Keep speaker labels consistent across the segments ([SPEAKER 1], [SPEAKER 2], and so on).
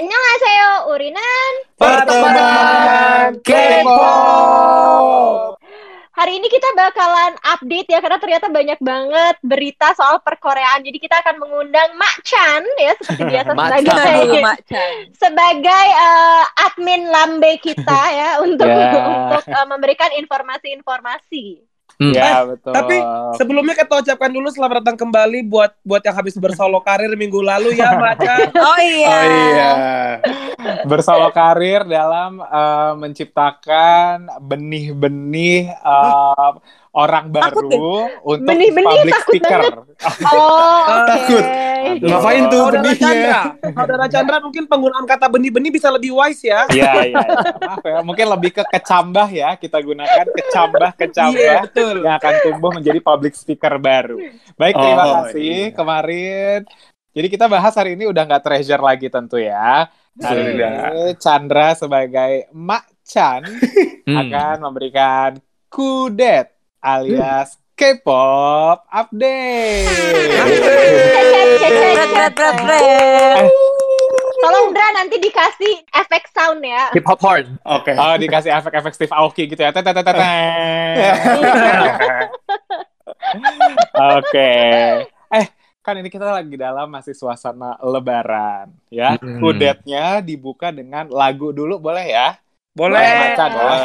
[SPEAKER 1] Annyeonghaseyo, Urinan.
[SPEAKER 2] Pertemuan K-pop.
[SPEAKER 1] Hari ini kita bakalan update ya karena ternyata banyak banget berita soal perkoreaan. Jadi kita akan mengundang Mak Chan ya seperti biasa sebagai
[SPEAKER 3] dulu, Mak Chan.
[SPEAKER 1] sebagai eh, admin lambe kita ya untuk
[SPEAKER 2] Ya.
[SPEAKER 1] untuk eh, memberikan informasi-informasi.
[SPEAKER 2] Ya, betul.
[SPEAKER 4] Tapi sebelumnya kita ucapkan dulu selamat datang kembali buat buat yang habis bersolo karir minggu lalu ya, Macan.
[SPEAKER 3] Oh iya.
[SPEAKER 2] Oh iya. Bersolo karir dalam eh, menciptakan benih-benih eh, orang
[SPEAKER 3] Takut
[SPEAKER 2] baru untuk
[SPEAKER 1] Benih-benih
[SPEAKER 2] public
[SPEAKER 1] takut
[SPEAKER 2] speaker.
[SPEAKER 1] Oh, oke.
[SPEAKER 4] Takut.
[SPEAKER 2] Aduh.
[SPEAKER 5] Ngapain tuh
[SPEAKER 4] Saudara
[SPEAKER 5] benihnya?
[SPEAKER 4] Chandra, Saudara Chandra mungkin penggunaan kata benih-benih bisa lebih wise ya.
[SPEAKER 2] Iya, iya, iya. Maaf ya, mungkin lebih ke kecambah ya kita gunakan kecambah-kecambah
[SPEAKER 4] Iya, betul.
[SPEAKER 2] yang akan tumbuh menjadi public speaker baru. Baik, terima
[SPEAKER 5] Oh,
[SPEAKER 2] kasih
[SPEAKER 5] iya.
[SPEAKER 2] kemarin. Jadi kita bahas hari ini udah nggak treasure lagi tentu ya. Hari
[SPEAKER 5] Sudah.
[SPEAKER 2] ini Chandra sebagai Mak Chan
[SPEAKER 5] Hmm.
[SPEAKER 2] akan memberikan kudet alias K-pop update.
[SPEAKER 1] Tolong Dra nanti dikasih efek sound ya.
[SPEAKER 5] Hip hop horn. Oke.
[SPEAKER 2] Oh, dikasih efek-efek Steve Aoki gitu ya. Oke. Eh, kan ini kita lagi dalam masih suasana lebaran ya.
[SPEAKER 5] Hmm.
[SPEAKER 2] Kudetnya dibuka dengan lagu dulu boleh ya?
[SPEAKER 4] Boleh.
[SPEAKER 2] Boleh, Macan, boleh.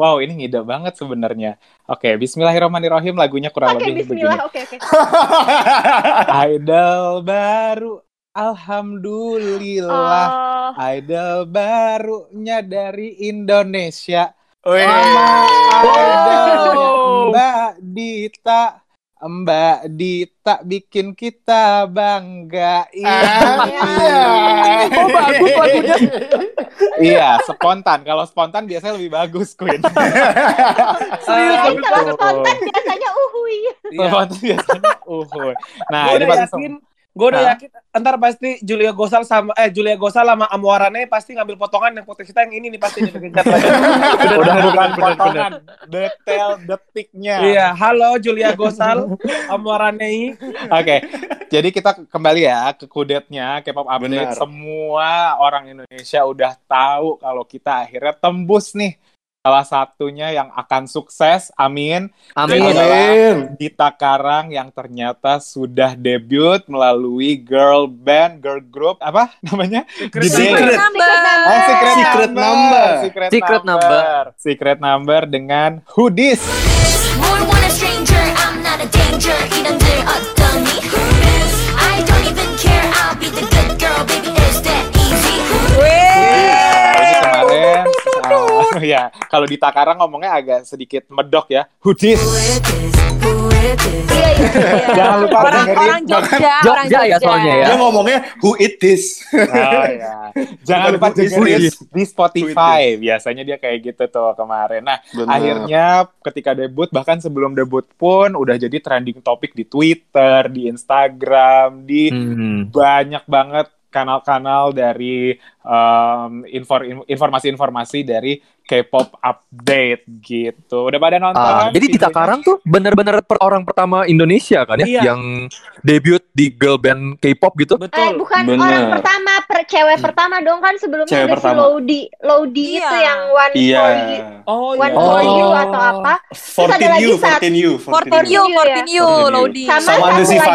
[SPEAKER 2] Wow, ini ngide banget sebenarnya. Oke, Bismillahirrahmanirrahim. Lagunya kurang
[SPEAKER 1] Oke,
[SPEAKER 2] lebih begini.
[SPEAKER 1] bismillah. Oke, oke.
[SPEAKER 2] Idol baru, alhamdulillah.
[SPEAKER 1] Oh,
[SPEAKER 2] Idol barunya dari Indonesia. Nama idolnya
[SPEAKER 4] Oh.
[SPEAKER 2] Mbak Dita. Mbak Dita bikin kita bangga. Iya. Oh, bagus lagunya. iya, spontan. Kalau spontan biasanya lebih bagus, Queen.
[SPEAKER 1] Kirain kalau
[SPEAKER 2] betul.
[SPEAKER 1] spontan biasanya uhui.
[SPEAKER 4] Iya.
[SPEAKER 2] Spontan biasanya uhuy. Nah,
[SPEAKER 4] gue
[SPEAKER 2] ini
[SPEAKER 4] udah
[SPEAKER 2] pasti
[SPEAKER 4] yakin, gue udah yakin ntar pasti Julia Gosal sama eh Julia Gosal sama Amuarane pasti ngambil potongan yang foto kita yang ini nih pasti nih Chat.
[SPEAKER 2] udah bukan
[SPEAKER 5] bener, bener.
[SPEAKER 2] potongan, detail detiknya.
[SPEAKER 4] Iya, halo Julia Gosal, Amuarane.
[SPEAKER 2] Oke, jadi kita kembali ya ke kudetnya K-pop update.
[SPEAKER 5] Benar.
[SPEAKER 2] Semua orang Indonesia udah tahu kalau kita akhirnya tembus nih. Salah satunya yang akan sukses, amin.
[SPEAKER 5] Amin.
[SPEAKER 2] adalah Dita Karang yang ternyata sudah debut melalui girl band, girl group, apa namanya?
[SPEAKER 4] Secret
[SPEAKER 3] Secret number.
[SPEAKER 2] Oh, secret,
[SPEAKER 5] Secret
[SPEAKER 2] number.
[SPEAKER 5] number.
[SPEAKER 2] Secret,
[SPEAKER 5] Secret
[SPEAKER 2] number. Secret number dengan Who kalau di Takarang ngomongnya agak sedikit medok ya. Hudis.
[SPEAKER 1] Iya, iya. iya.
[SPEAKER 2] Jangan lupa
[SPEAKER 3] Orang
[SPEAKER 2] dengerin.
[SPEAKER 3] orang Jogja, orang
[SPEAKER 5] Jogja ya soalnya ya.
[SPEAKER 6] Dia ngomongnya who it this.
[SPEAKER 2] Oh, ya. Jangan lupa
[SPEAKER 6] Is
[SPEAKER 2] dengerin
[SPEAKER 6] This.
[SPEAKER 2] di Spotify. Biasanya dia kayak gitu tuh kemarin. Nah,
[SPEAKER 6] Benar.
[SPEAKER 2] akhirnya ketika debut bahkan sebelum debut pun udah jadi trending topik di Twitter, di Instagram, di
[SPEAKER 5] Hmm.
[SPEAKER 2] banyak banget kanal-kanal dari um, infor- informasi-informasi dari K-pop update gitu. Udah pada nonton?
[SPEAKER 5] Ah, jadi Dita
[SPEAKER 2] videonya?
[SPEAKER 5] Karang tuh bener-bener per orang pertama Indonesia kan ya
[SPEAKER 4] Iya.
[SPEAKER 5] yang debut di girl band K-pop gitu.
[SPEAKER 1] Eh,
[SPEAKER 4] Betul.
[SPEAKER 1] bukan
[SPEAKER 6] Bener.
[SPEAKER 1] orang pertama, per cewek pertama dong kan sebelumnya
[SPEAKER 6] Cewek
[SPEAKER 1] ada
[SPEAKER 6] pertama.
[SPEAKER 1] si Lodi, Lodi
[SPEAKER 3] Iya.
[SPEAKER 1] itu yang one
[SPEAKER 6] Iya.
[SPEAKER 1] for you,
[SPEAKER 4] Oh,
[SPEAKER 1] one
[SPEAKER 4] iya.
[SPEAKER 1] for you
[SPEAKER 5] Oh.
[SPEAKER 1] atau apa?
[SPEAKER 6] 14
[SPEAKER 1] lagi
[SPEAKER 6] you,
[SPEAKER 1] satu.
[SPEAKER 6] 14 you,
[SPEAKER 3] 14 you, 14 you,
[SPEAKER 6] 14 you.
[SPEAKER 3] Lodi.
[SPEAKER 1] Sama
[SPEAKER 6] Sama ada
[SPEAKER 1] satu
[SPEAKER 6] si
[SPEAKER 1] lagi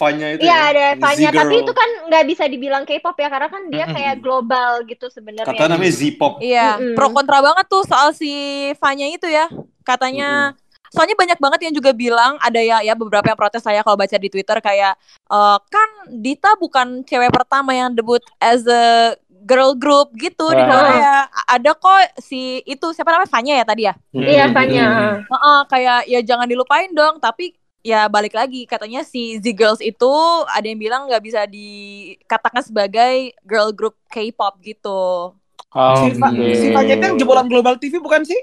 [SPEAKER 6] Fanya, itu.
[SPEAKER 1] Iya
[SPEAKER 6] ya.
[SPEAKER 1] ada Fanya, tapi itu kan nggak bisa dibilang K-pop ya karena kan dia kayak global gitu sebenarnya.
[SPEAKER 6] kata namanya Z-pop.
[SPEAKER 3] Iya,
[SPEAKER 1] Mm-mm.
[SPEAKER 3] pro kontra banget tuh soal si Fanya itu ya. Katanya soalnya banyak banget yang juga bilang ada ya ya beberapa yang protes saya kalau baca di Twitter kayak eh, kan Dita bukan cewek pertama yang debut as a girl group gitu di
[SPEAKER 2] Wah.
[SPEAKER 3] Korea. Ada kok si itu siapa namanya Fanya ya tadi ya?
[SPEAKER 1] Iya Fanya.
[SPEAKER 3] Heeh, kayak ya jangan dilupain dong, tapi ya balik lagi katanya si Z Girls itu ada yang bilang nggak bisa dikatakan sebagai girl group K-pop gitu.
[SPEAKER 2] Oh,
[SPEAKER 4] Si,
[SPEAKER 2] oke.
[SPEAKER 4] si yang jebolan Global TV bukan sih?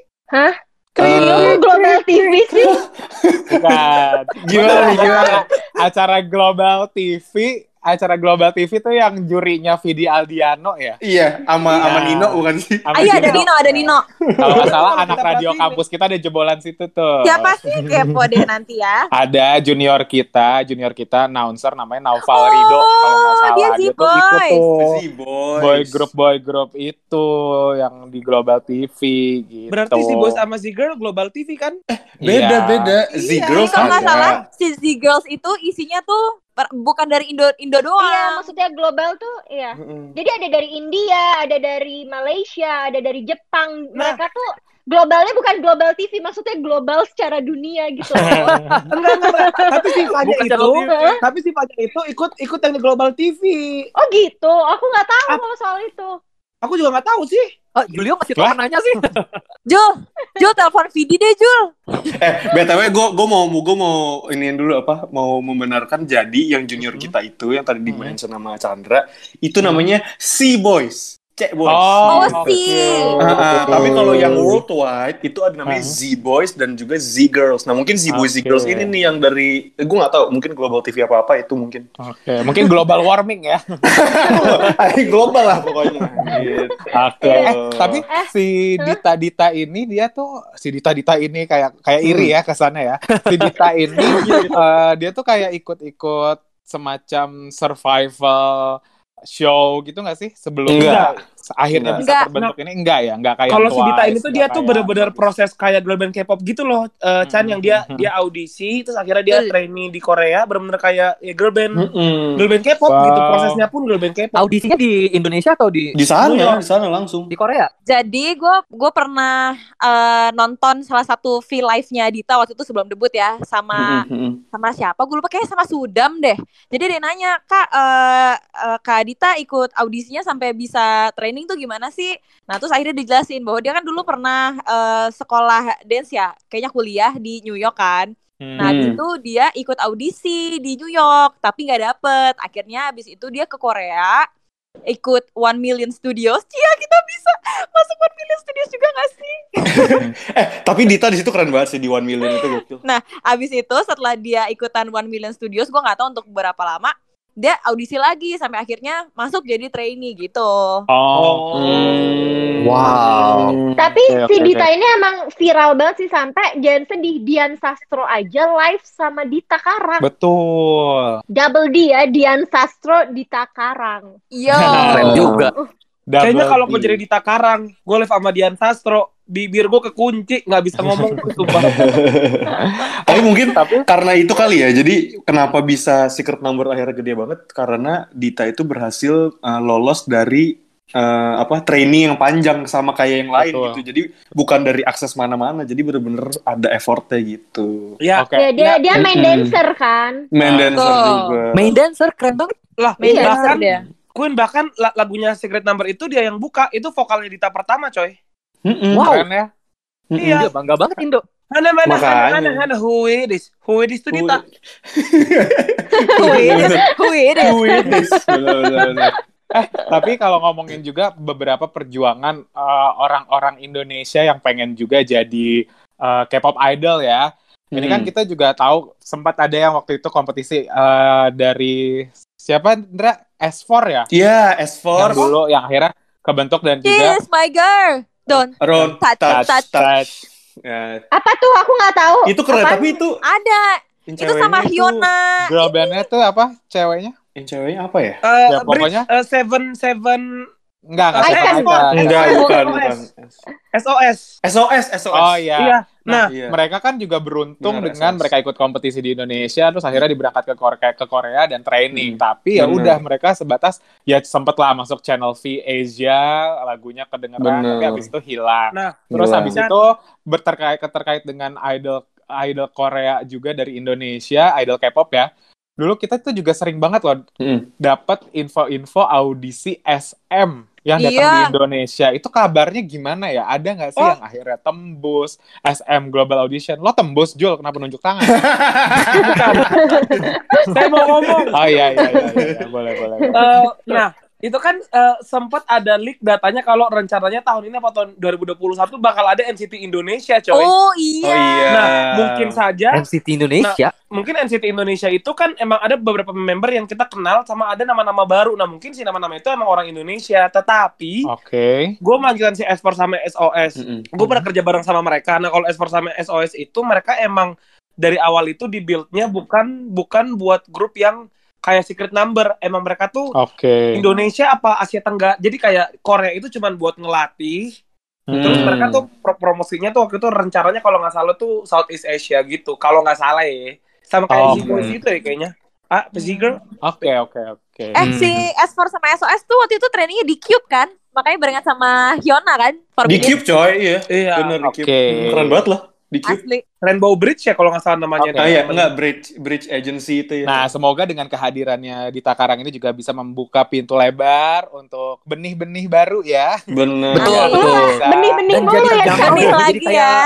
[SPEAKER 1] Kayaknya global TV sih.
[SPEAKER 2] Bukan.
[SPEAKER 6] Gimana nih, gimana?
[SPEAKER 2] Acara Global TV acara Global TV tuh yang jurinya Vidi Aldiano ya.
[SPEAKER 6] Iya, sama
[SPEAKER 2] Iya.
[SPEAKER 6] sama Nino bukan sih?
[SPEAKER 3] Ah, iya ada
[SPEAKER 2] Nino.
[SPEAKER 3] Ada Nino.
[SPEAKER 2] Kalau nggak salah anak radio kampus kita ada jebolan situ tuh.
[SPEAKER 3] Siapa sih kepo deh nanti ya.
[SPEAKER 2] Ada junior kita, junior kita announcer namanya Naufal
[SPEAKER 3] Oh,
[SPEAKER 2] Rido kalau nggak salah.
[SPEAKER 3] dia
[SPEAKER 2] tuh ikut
[SPEAKER 3] Z-Boys.
[SPEAKER 2] tuh.
[SPEAKER 6] Si boys.
[SPEAKER 2] Boy group boy group itu yang di Global TV gitu.
[SPEAKER 4] Berarti si Boys sama si Girl Global TV kan?
[SPEAKER 6] Beda
[SPEAKER 2] Iya.
[SPEAKER 6] beda. Z
[SPEAKER 4] Iya,
[SPEAKER 6] Girls
[SPEAKER 3] Kalau nggak salah, si Z Girls itu isinya tuh per- bukan dari Indo Indo doang.
[SPEAKER 1] Iya, maksudnya global tuh, iya.
[SPEAKER 4] Mm-mm.
[SPEAKER 1] Jadi ada dari India, ada dari Malaysia, ada dari Jepang.
[SPEAKER 4] Nah.
[SPEAKER 1] Mereka tuh globalnya bukan global TV, maksudnya global secara dunia gitu.
[SPEAKER 4] Enggak, enggak, enggak. Tapi si Fanya
[SPEAKER 5] Bukan
[SPEAKER 4] itu,
[SPEAKER 5] TV.
[SPEAKER 4] tapi si Fanya itu ikut ikut yang di Global TV.
[SPEAKER 1] oh gitu, aku nggak tahu
[SPEAKER 4] Ah.
[SPEAKER 1] kalau soal itu.
[SPEAKER 4] Aku juga nggak tahu sih.
[SPEAKER 5] Oh, Julio masih tahu nanya sih.
[SPEAKER 3] Jul, Jul telepon Vidi deh Jul.
[SPEAKER 6] Eh, btw gue gue mau gue mau iniin dulu apa? Mau membenarkan jadi yang junior kita itu yang tadi di-mention sama Chandra itu namanya C Boys. Cek Boys.
[SPEAKER 2] Oh,
[SPEAKER 3] Oh.
[SPEAKER 6] Ah, ah, tapi kalau yang worldwide itu ada namanya
[SPEAKER 2] Ah.
[SPEAKER 6] Z Boys dan juga Z Girls. Nah mungkin Z Boys Z
[SPEAKER 2] Oke.
[SPEAKER 6] Girls ini nih yang dari eh, gue nggak tahu mungkin Global TV apa apa itu mungkin.
[SPEAKER 2] Oke, mungkin global warming ya.
[SPEAKER 6] global lah pokoknya. Gitu.
[SPEAKER 2] Oke.
[SPEAKER 1] Eh,
[SPEAKER 2] Eh, tapi
[SPEAKER 1] eh,
[SPEAKER 2] si Dita Dita ini dia tuh si Dita Dita ini kayak kayak iri ya kesannya ya. Si Dita ini eh, dia tuh kayak ikut-ikut semacam survival show gitu nggak sih sebelum
[SPEAKER 6] Enggak.
[SPEAKER 2] Akhirnya
[SPEAKER 6] Enggak.
[SPEAKER 2] bisa
[SPEAKER 3] Enggak.
[SPEAKER 2] terbentuk ini enggak ya enggak kayak
[SPEAKER 4] Kalau si Dita ini tuh
[SPEAKER 2] enggak
[SPEAKER 4] dia tuh
[SPEAKER 2] kayak-
[SPEAKER 4] bener-bener proses kayak girl band K-pop gitu loh, Eh, Chan
[SPEAKER 2] Hmm,
[SPEAKER 4] yang dia
[SPEAKER 2] hmm,
[SPEAKER 4] dia audisi terus akhirnya dia training di Korea bener-bener kayak ya girl band
[SPEAKER 6] Mm-mm.
[SPEAKER 4] girl band K-pop
[SPEAKER 2] Wow.
[SPEAKER 4] gitu prosesnya pun girl band K-pop.
[SPEAKER 5] Audisinya di Indonesia atau di
[SPEAKER 6] Di sana, di sana langsung.
[SPEAKER 5] di Korea?
[SPEAKER 3] Jadi gue gue pernah eh, nonton salah satu V live-nya Dita waktu itu sebelum debut ya sama
[SPEAKER 6] Mm-mm.
[SPEAKER 3] sama siapa gue lupa kayaknya sama Sudam deh. Jadi dia nanya kak eh, eh, kak Dita ikut audisinya sampai bisa training tuh gimana sih? Nah terus akhirnya dijelasin bahwa dia kan dulu pernah eh, sekolah dance ya, kayaknya kuliah di New York kan.
[SPEAKER 2] Hmm.
[SPEAKER 3] Nah, itu dia ikut audisi di New York, tapi nggak dapet. Akhirnya habis itu dia ke Korea, ikut One Million Studios. Iya, kita bisa masuk One Million Studios juga nggak sih?
[SPEAKER 6] Eh, tapi Dita di situ keren banget sih di One Million itu gokil.
[SPEAKER 3] Habis itu setelah dia ikutan One Million Studios, gue nggak tahu untuk berapa lama, dia audisi lagi sampai akhirnya masuk jadi trainee gitu.
[SPEAKER 2] Oh.
[SPEAKER 5] Wow.
[SPEAKER 1] Tapi
[SPEAKER 2] Oke,
[SPEAKER 1] si Dita ini emang viral banget sih sampai jangan sedih Dian Sastro aja live sama Dita Karang.
[SPEAKER 2] Betul.
[SPEAKER 1] Double D ya, Dian Sastro Dita Karang.
[SPEAKER 3] Yo.
[SPEAKER 5] Keren juga.
[SPEAKER 4] Kayaknya
[SPEAKER 2] Double
[SPEAKER 4] kalau
[SPEAKER 2] D.
[SPEAKER 4] gue jadi Dita Karang, gue live sama Dian Sastro, bibir gue kekunci, nggak bisa ngomong sumpah.
[SPEAKER 6] Tapi mungkin karena itu kali ya. Jadi kenapa bisa secret number akhirnya gede banget? Karena Dita itu berhasil uh, lolos dari uh, apa training yang panjang sama kayak yang lain
[SPEAKER 2] Betul.
[SPEAKER 6] gitu. Jadi bukan dari akses mana-mana. Jadi bener-bener ada effortnya gitu.
[SPEAKER 4] Ya,
[SPEAKER 2] Oke.
[SPEAKER 1] Ya dia dia main
[SPEAKER 6] Mm-mm.
[SPEAKER 1] dancer kan.
[SPEAKER 6] Main dancer
[SPEAKER 3] Betul.
[SPEAKER 6] juga.
[SPEAKER 5] Main dancer keren banget.
[SPEAKER 4] lah
[SPEAKER 3] Main
[SPEAKER 1] Iya.
[SPEAKER 3] dancer
[SPEAKER 4] bahkan
[SPEAKER 3] dia.
[SPEAKER 4] Queen bahkan la- lagunya Secret Number itu dia yang buka, itu vokalnya Dita pertama coy.
[SPEAKER 6] Mm-mm.
[SPEAKER 5] Wow.
[SPEAKER 2] Keren ya.
[SPEAKER 6] Mm-mm.
[SPEAKER 4] Iya.
[SPEAKER 5] Iya, bangga banget Indo.
[SPEAKER 4] Mana mana
[SPEAKER 6] Makanya.
[SPEAKER 4] mana mana mana who it is? Who it is itu Dita.
[SPEAKER 3] Who it is? Who it is?
[SPEAKER 6] Witness. Bener-bener.
[SPEAKER 2] Tapi kalau ngomongin juga beberapa perjuangan eh, orang-orang Indonesia yang pengen juga jadi eh, K-pop idol ya. Ini kan
[SPEAKER 6] Hmm.
[SPEAKER 2] kita juga tahu sempat ada yang waktu itu kompetisi eh, dari siapa Ndra S4 ya?
[SPEAKER 6] Iya,
[SPEAKER 2] Yang
[SPEAKER 6] S4.
[SPEAKER 2] dulu yang akhirnya kebentuk dan juga
[SPEAKER 3] Kiss my girl. Don't.
[SPEAKER 6] Ron,
[SPEAKER 3] Touch,
[SPEAKER 6] touch,
[SPEAKER 3] touch.
[SPEAKER 6] touch. Ya,
[SPEAKER 1] Apa tuh? Aku nggak tahu.
[SPEAKER 6] itu keren,
[SPEAKER 1] Apaan?
[SPEAKER 6] tapi itu
[SPEAKER 3] Ada.
[SPEAKER 6] yang
[SPEAKER 3] Itu sama
[SPEAKER 6] ceweknya
[SPEAKER 3] Hyuna.
[SPEAKER 2] girl bandnya tuh apa ceweknya?
[SPEAKER 6] Yang ceweknya apa ya?
[SPEAKER 4] Eh,
[SPEAKER 2] Ya, pokoknya.
[SPEAKER 4] eh, Seven Seven
[SPEAKER 2] Enggak, enggak.
[SPEAKER 6] Enggak,
[SPEAKER 4] SOS.
[SPEAKER 6] bukan, bukan.
[SPEAKER 4] SOS.
[SPEAKER 6] SOS, SOS.
[SPEAKER 2] Oh iya.
[SPEAKER 4] Iya.
[SPEAKER 2] Nah,
[SPEAKER 4] Nah,
[SPEAKER 6] Iya.
[SPEAKER 2] mereka kan juga beruntung
[SPEAKER 6] Benar,
[SPEAKER 2] dengan
[SPEAKER 6] SOS.
[SPEAKER 2] mereka ikut kompetisi di Indonesia terus akhirnya diberangkat ke Korea ke Korea dan training.
[SPEAKER 6] Hmm.
[SPEAKER 2] Tapi ya
[SPEAKER 6] Benar.
[SPEAKER 2] udah mereka sebatas ya sempet lah masuk channel V Asia, lagunya kedengeran
[SPEAKER 6] Benar.
[SPEAKER 2] tapi habis itu hilang.
[SPEAKER 4] nah,
[SPEAKER 2] Terus
[SPEAKER 6] Hilang.
[SPEAKER 2] habis itu berterkait terkait dengan idol idol Korea juga dari Indonesia, idol K-pop ya. Dulu kita tuh juga sering banget loh
[SPEAKER 6] Mm.
[SPEAKER 2] dapat info-info audisi SM yang datang
[SPEAKER 3] Iya.
[SPEAKER 2] di Indonesia. Itu kabarnya gimana ya? Ada nggak sih
[SPEAKER 4] Oh.
[SPEAKER 2] yang akhirnya tembus SM Global Audition? Lo tembus Jul, kenapa nunjuk tangan?
[SPEAKER 4] saya mau ngomong.
[SPEAKER 2] oh iya iya iya, iya. boleh boleh. boleh.
[SPEAKER 4] Eh, nah, itu kan eh, sempat ada leak datanya kalau rencananya tahun ini apa tahun 2021 bakal ada NCT Indonesia, coy.
[SPEAKER 3] Oh iya.
[SPEAKER 2] Oh iya.
[SPEAKER 4] Nah, mungkin saja
[SPEAKER 5] NCT Indonesia.
[SPEAKER 4] mungkin NCT Indonesia itu kan emang ada beberapa member yang kita kenal sama ada nama-nama baru. Nah, mungkin si nama-nama itu emang orang Indonesia, tetapi
[SPEAKER 2] Oke.
[SPEAKER 4] gue melanjutkan si S4 sama SOS.
[SPEAKER 6] Mm-mm.
[SPEAKER 4] Gue pernah kerja bareng sama mereka. Nah, kalau S4 sama SOS itu mereka emang dari awal itu di build-nya bukan bukan buat grup yang kayak secret number. Emang mereka tuh
[SPEAKER 2] Oke.
[SPEAKER 4] Indonesia apa Asia Tenggara. Jadi kayak Korea itu cuman buat ngelatih. Terus
[SPEAKER 2] Hmm.
[SPEAKER 4] mereka tuh pro- promosinya tuh waktu itu rencananya kalau nggak salah tuh Southeast Asia gitu. Kalau nggak salah ya. Sama kayak
[SPEAKER 2] Oh,
[SPEAKER 4] si Boys
[SPEAKER 2] oke.
[SPEAKER 4] itu ya kayaknya. Ah, si Girl?
[SPEAKER 2] Oke, oke, oke.
[SPEAKER 3] Eh
[SPEAKER 5] Hmm.
[SPEAKER 3] si S4 sama SOS tuh waktu itu trainingnya di Cube kan? Makanya barengan sama Hyuna kan?
[SPEAKER 6] Di. Cube coy, iya.
[SPEAKER 4] Iya.
[SPEAKER 6] Bener di Cube.
[SPEAKER 2] Oke.
[SPEAKER 6] Keren banget lah di Cube.
[SPEAKER 3] Asli.
[SPEAKER 4] Rainbow Bridge ya kalau nggak salah namanya.
[SPEAKER 6] Ah
[SPEAKER 4] deh.
[SPEAKER 6] iya, enggak bridge bridge agency itu ya.
[SPEAKER 2] Nah, semoga dengan kehadirannya di Takarang ini juga bisa membuka pintu lebar untuk benih-benih baru ya.
[SPEAKER 6] bener.
[SPEAKER 5] Betul,
[SPEAKER 3] Iya.
[SPEAKER 5] betul.
[SPEAKER 1] Benih-benih
[SPEAKER 5] Dan
[SPEAKER 1] mulu
[SPEAKER 5] jadi
[SPEAKER 1] ya.
[SPEAKER 5] terjangkau
[SPEAKER 1] Kak.
[SPEAKER 3] Benih
[SPEAKER 5] ya, jadi
[SPEAKER 3] lagi
[SPEAKER 5] kayak
[SPEAKER 3] ya.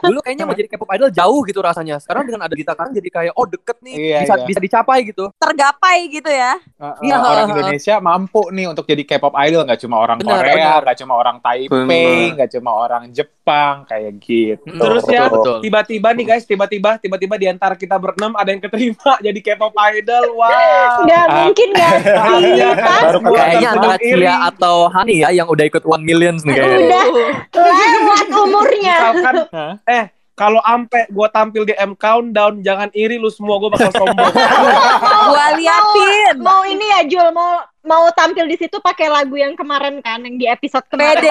[SPEAKER 5] dulu kayaknya mau jadi K-pop idol jauh gitu rasanya. Sekarang dengan ada Gita Karang jadi kayak oh deket nih,
[SPEAKER 2] Iya,
[SPEAKER 5] bisa
[SPEAKER 2] iya.
[SPEAKER 5] bisa dicapai gitu.
[SPEAKER 3] Tergapai gitu ya.
[SPEAKER 2] Uh, uh,
[SPEAKER 5] Iya.
[SPEAKER 2] orang Indonesia mampu nih untuk jadi K-pop idol, nggak cuma orang
[SPEAKER 5] Benar,
[SPEAKER 2] Korea,
[SPEAKER 5] benar.
[SPEAKER 2] nggak cuma orang Taipei,
[SPEAKER 6] Benar.
[SPEAKER 2] nggak cuma orang Jepang, kayak gitu.
[SPEAKER 4] Terus ya,
[SPEAKER 5] betul.
[SPEAKER 4] Tiba-tiba nih guys, tiba-tiba tiba-tiba di antara kita berenam ada yang keterima jadi K-pop idol. Wow.
[SPEAKER 1] Nggak mungkin gak sih?
[SPEAKER 2] Baru
[SPEAKER 5] Kayaknya antara
[SPEAKER 4] iri.
[SPEAKER 5] Cia atau Hani ya yang udah ikut One Millions nih kayaknya.
[SPEAKER 1] Udah lewat umurnya.
[SPEAKER 4] Misalkan, eh kalau ampe gue tampil di M Countdown, jangan iri lu semua, gue bakal sombong.
[SPEAKER 3] Gua liatin.
[SPEAKER 1] Mau ini ya Jul, mau mau tampil di situ pakai lagu yang kemarin kan, yang di episode kemarin.
[SPEAKER 3] Pede.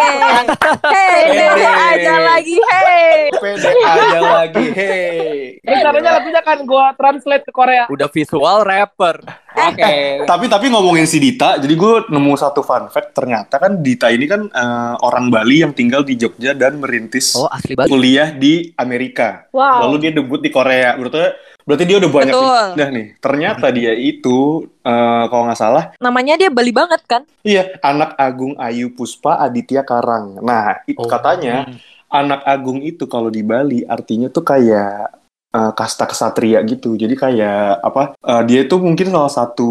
[SPEAKER 3] Hei,
[SPEAKER 2] Pede.
[SPEAKER 3] aja lagi. Hei.
[SPEAKER 2] Pede aja lagi, hey.
[SPEAKER 4] Rencananya lagunya kan gue translate ke Korea.
[SPEAKER 5] Udah visual rapper.
[SPEAKER 2] Oke.
[SPEAKER 6] Tapi tapi ngomongin si Dita, jadi gue nemu satu fun fact. Ternyata kan Dita ini kan eh, orang Bali yang tinggal di Jogja dan merintis
[SPEAKER 5] Oh asli
[SPEAKER 6] kuliah di Amerika.
[SPEAKER 1] Wow.
[SPEAKER 6] Lalu dia debut di Korea. Berarti berarti dia udah banyak
[SPEAKER 3] Betul.
[SPEAKER 6] dah nih. Ternyata dia itu eh, kalau nggak salah,
[SPEAKER 3] Namanya dia Bali banget kan?
[SPEAKER 6] iya anak Agung Ayu Puspa Aditya Karang. Nah itu
[SPEAKER 5] Oh.
[SPEAKER 6] katanya anak Agung itu kalau di Bali artinya tuh kayak eh, kasta kesatria gitu. Jadi kayak apa? eh, dia itu mungkin salah satu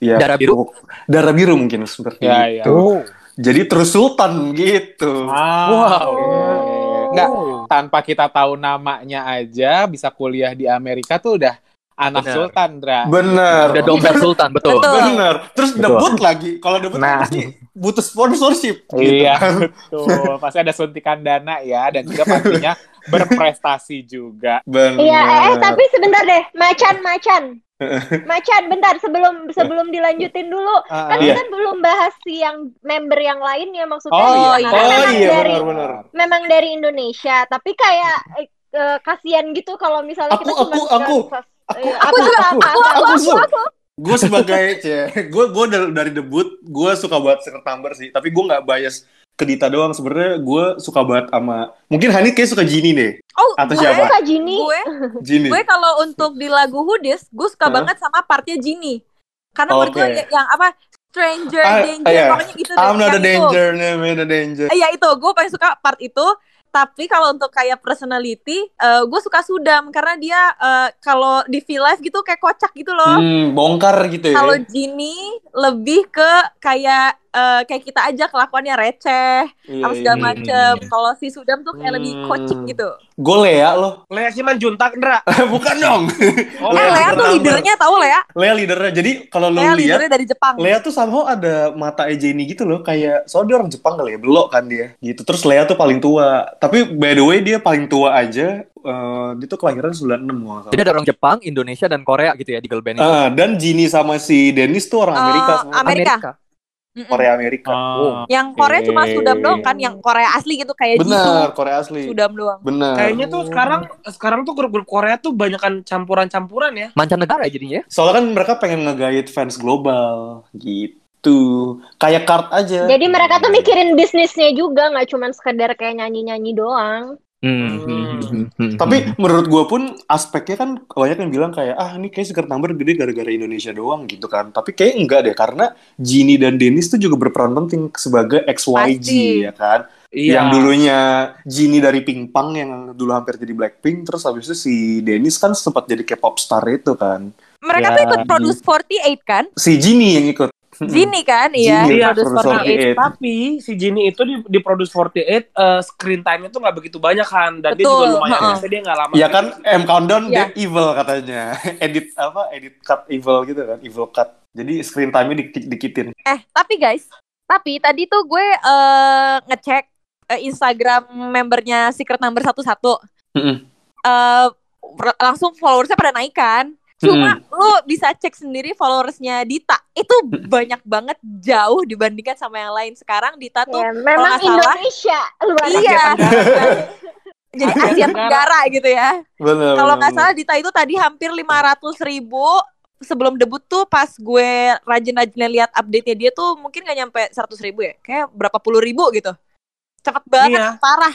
[SPEAKER 6] ya
[SPEAKER 5] Darah biru?
[SPEAKER 6] darah biru mungkin seperti
[SPEAKER 2] Ya, ya.
[SPEAKER 6] itu. Jadi terus sultan gitu.
[SPEAKER 2] Ah,
[SPEAKER 5] Wow.
[SPEAKER 2] oke. Nggak, tanpa kita tahu namanya aja bisa kuliah di Amerika tuh udah anak
[SPEAKER 5] Benar.
[SPEAKER 2] sultan, Dra.
[SPEAKER 6] Bener.
[SPEAKER 5] Udah dompet Sultan betul.
[SPEAKER 3] Betul.
[SPEAKER 6] Bener. Terus
[SPEAKER 2] Betul.
[SPEAKER 6] debut lagi. Kalau debut
[SPEAKER 2] Nah.
[SPEAKER 6] pasti butuh sponsorship. gitu
[SPEAKER 2] Iya,
[SPEAKER 6] kan.
[SPEAKER 2] betul. Pasti ada suntikan dana ya dan juga pastinya berprestasi juga.
[SPEAKER 6] Bener.
[SPEAKER 1] Iya, eh, eh, tapi sebentar deh, macan, macan. Bentar sebelum sebelum dilanjutin dulu. Kan
[SPEAKER 6] Iya.
[SPEAKER 1] kita belum bahas si yang member yang lainnya maksudnya.
[SPEAKER 2] Oh,
[SPEAKER 3] iya.
[SPEAKER 1] Karena
[SPEAKER 6] Oh
[SPEAKER 1] memang
[SPEAKER 6] iya
[SPEAKER 1] dari
[SPEAKER 6] benar-benar.
[SPEAKER 1] memang dari Indonesia, tapi kayak eh, kasihan gitu kalau misalnya
[SPEAKER 6] Aku,
[SPEAKER 1] kita
[SPEAKER 6] aku,
[SPEAKER 1] cuma
[SPEAKER 6] aku.
[SPEAKER 1] Aku,
[SPEAKER 3] Aku juga, aku, aku, aku, aku.
[SPEAKER 6] Gue sebagai gue gue dari debut gue suka banget secret number sih. Tapi gue nggak bias ke Dita doang. Sebenarnya gue suka banget sama mungkin Hani kayak suka Gini deh.
[SPEAKER 3] Oh,
[SPEAKER 6] Atau
[SPEAKER 3] gue,
[SPEAKER 6] siapa?
[SPEAKER 1] Kak Jini.
[SPEAKER 3] gue,
[SPEAKER 6] Gini.
[SPEAKER 3] gue kalau untuk di lagu Hoodies, gue suka
[SPEAKER 6] Hah?
[SPEAKER 3] banget sama partnya Genie. Karena menurut gue yang, apa Stranger
[SPEAKER 6] Ah,
[SPEAKER 3] Danger
[SPEAKER 6] iya.
[SPEAKER 3] pokoknya gitu deh.
[SPEAKER 6] I'm not a
[SPEAKER 3] Yang itu.
[SPEAKER 6] danger, name the danger.
[SPEAKER 3] Iya itu, gue paling suka part itu. Tapi kalau untuk kayak personality, eh, gue suka Sudam karena dia eh, kalau di V Live gitu kayak kocak gitu loh.
[SPEAKER 6] Hmm, bongkar gitu ya.
[SPEAKER 3] Kalau Genie lebih ke kayak eh, kayak kita aja kelakuannya receh,
[SPEAKER 6] Iya,
[SPEAKER 3] apa segala
[SPEAKER 6] iya.
[SPEAKER 3] macem. Kalau si Sudam tuh kayak lebih
[SPEAKER 6] Hmm.
[SPEAKER 3] kocik gitu.
[SPEAKER 6] Gue Lea loh.
[SPEAKER 4] Lea Simanjuntak, Ndra.
[SPEAKER 6] Bukan dong.
[SPEAKER 4] Oh,
[SPEAKER 3] eh,
[SPEAKER 6] Lea
[SPEAKER 3] Lea tuh leadernya tahu Lea?
[SPEAKER 6] Lea leadernya. Jadi kalau lo
[SPEAKER 3] Lea
[SPEAKER 6] lihat
[SPEAKER 3] dari Jepang.
[SPEAKER 6] Lea tuh somehow ada mata Jenny gitu loh, kayak soalnya dia orang Jepang kali ya, belok kan dia, gitu. Terus Lea tuh paling tua, tapi by the way dia paling tua aja, eh, dia tuh kelahiran 96 kalau nggak salah.
[SPEAKER 5] Jadi ada orang Jepang, Indonesia dan Korea gitu ya di girl band itu.
[SPEAKER 6] Ah, dan Ginny sama si Dennis tuh orang Amerika semua.
[SPEAKER 3] Amerika. Mm-mm.
[SPEAKER 6] Korea Amerika.
[SPEAKER 2] Oh.
[SPEAKER 3] Yang Korea cuma. Sudam doang kan, yang Korea asli gitu kayak
[SPEAKER 6] Bener,
[SPEAKER 3] Jisoo,
[SPEAKER 6] Korea asli.
[SPEAKER 3] Sudam doang.
[SPEAKER 6] Bener.
[SPEAKER 4] Kayaknya tuh sekarang sekarang tuh grup-grup Korea tuh banyakan campuran-campuran ya.
[SPEAKER 5] Mancanegara jadinya. ya.
[SPEAKER 6] Soalnya kan mereka pengen ngegait fans global, gitu. Kayak card aja.
[SPEAKER 1] Jadi mereka tuh mikirin bisnisnya juga, nggak cuma sekedar kayak nyanyi-nyanyi doang.
[SPEAKER 5] Hmm.
[SPEAKER 6] Tapi menurut gue pun aspeknya kan banyak yang bilang kayak ah ini kayak secret number gede gara-gara Indonesia doang gitu kan. Tapi kayak enggak deh karena Ginny dan Dennis tuh juga berperan penting sebagai XYG
[SPEAKER 3] Pasti.
[SPEAKER 6] ya kan.
[SPEAKER 4] Iya.
[SPEAKER 6] Yang dulunya Ginny dari Pinkpang yang dulu hampir jadi Blackpink terus habis itu si Dennis kan sempat jadi K-pop star itu kan.
[SPEAKER 3] Mereka
[SPEAKER 2] Ya.
[SPEAKER 3] tuh ikut Produce 48 kan?
[SPEAKER 6] Si Ginny yang ikut.
[SPEAKER 3] Gini kan, iya.
[SPEAKER 6] Genie,
[SPEAKER 4] Iya,
[SPEAKER 3] Produce
[SPEAKER 6] Produce
[SPEAKER 3] 48.
[SPEAKER 6] 48.
[SPEAKER 4] Tapi si Genie itu di, di Produce 48 eh, screen time-nya tuh nggak begitu banyak kan dan dia
[SPEAKER 3] Betul,
[SPEAKER 4] juga lumayan biasa dia nggak lama.
[SPEAKER 6] Ya kan M Countdown
[SPEAKER 3] Iya.
[SPEAKER 6] dia evil katanya. Edit apa? Edit cut evil gitu kan, evil cut. Jadi screen time-nya dikit dikitin.
[SPEAKER 3] Eh, tapi guys, tapi tadi tuh gue eh, ngecek eh, Instagram membernya Secret Number 11
[SPEAKER 6] Mm-mm.
[SPEAKER 3] eh langsung followersnya pada naik kan. Cuma lu bisa cek sendiri followersnya Dita. Itu banyak banget jauh dibandingkan sama yang lain. Sekarang Dita tuh
[SPEAKER 1] Ya, memang
[SPEAKER 3] salah-
[SPEAKER 1] Indonesia luar
[SPEAKER 3] iya. Jadi
[SPEAKER 4] Asia
[SPEAKER 3] Asia
[SPEAKER 4] Tenggara.
[SPEAKER 3] Tenggara gitu ya. Kalau nggak salah Dita itu tadi hampir 500 ribu sebelum debut tuh pas gue rajin-rajinnya lihat update-nya dia tuh mungkin gak nyampe 100 ribu ya. Kayak berapa puluh ribu gitu. Cepet banget,
[SPEAKER 4] Iya.
[SPEAKER 3] parah.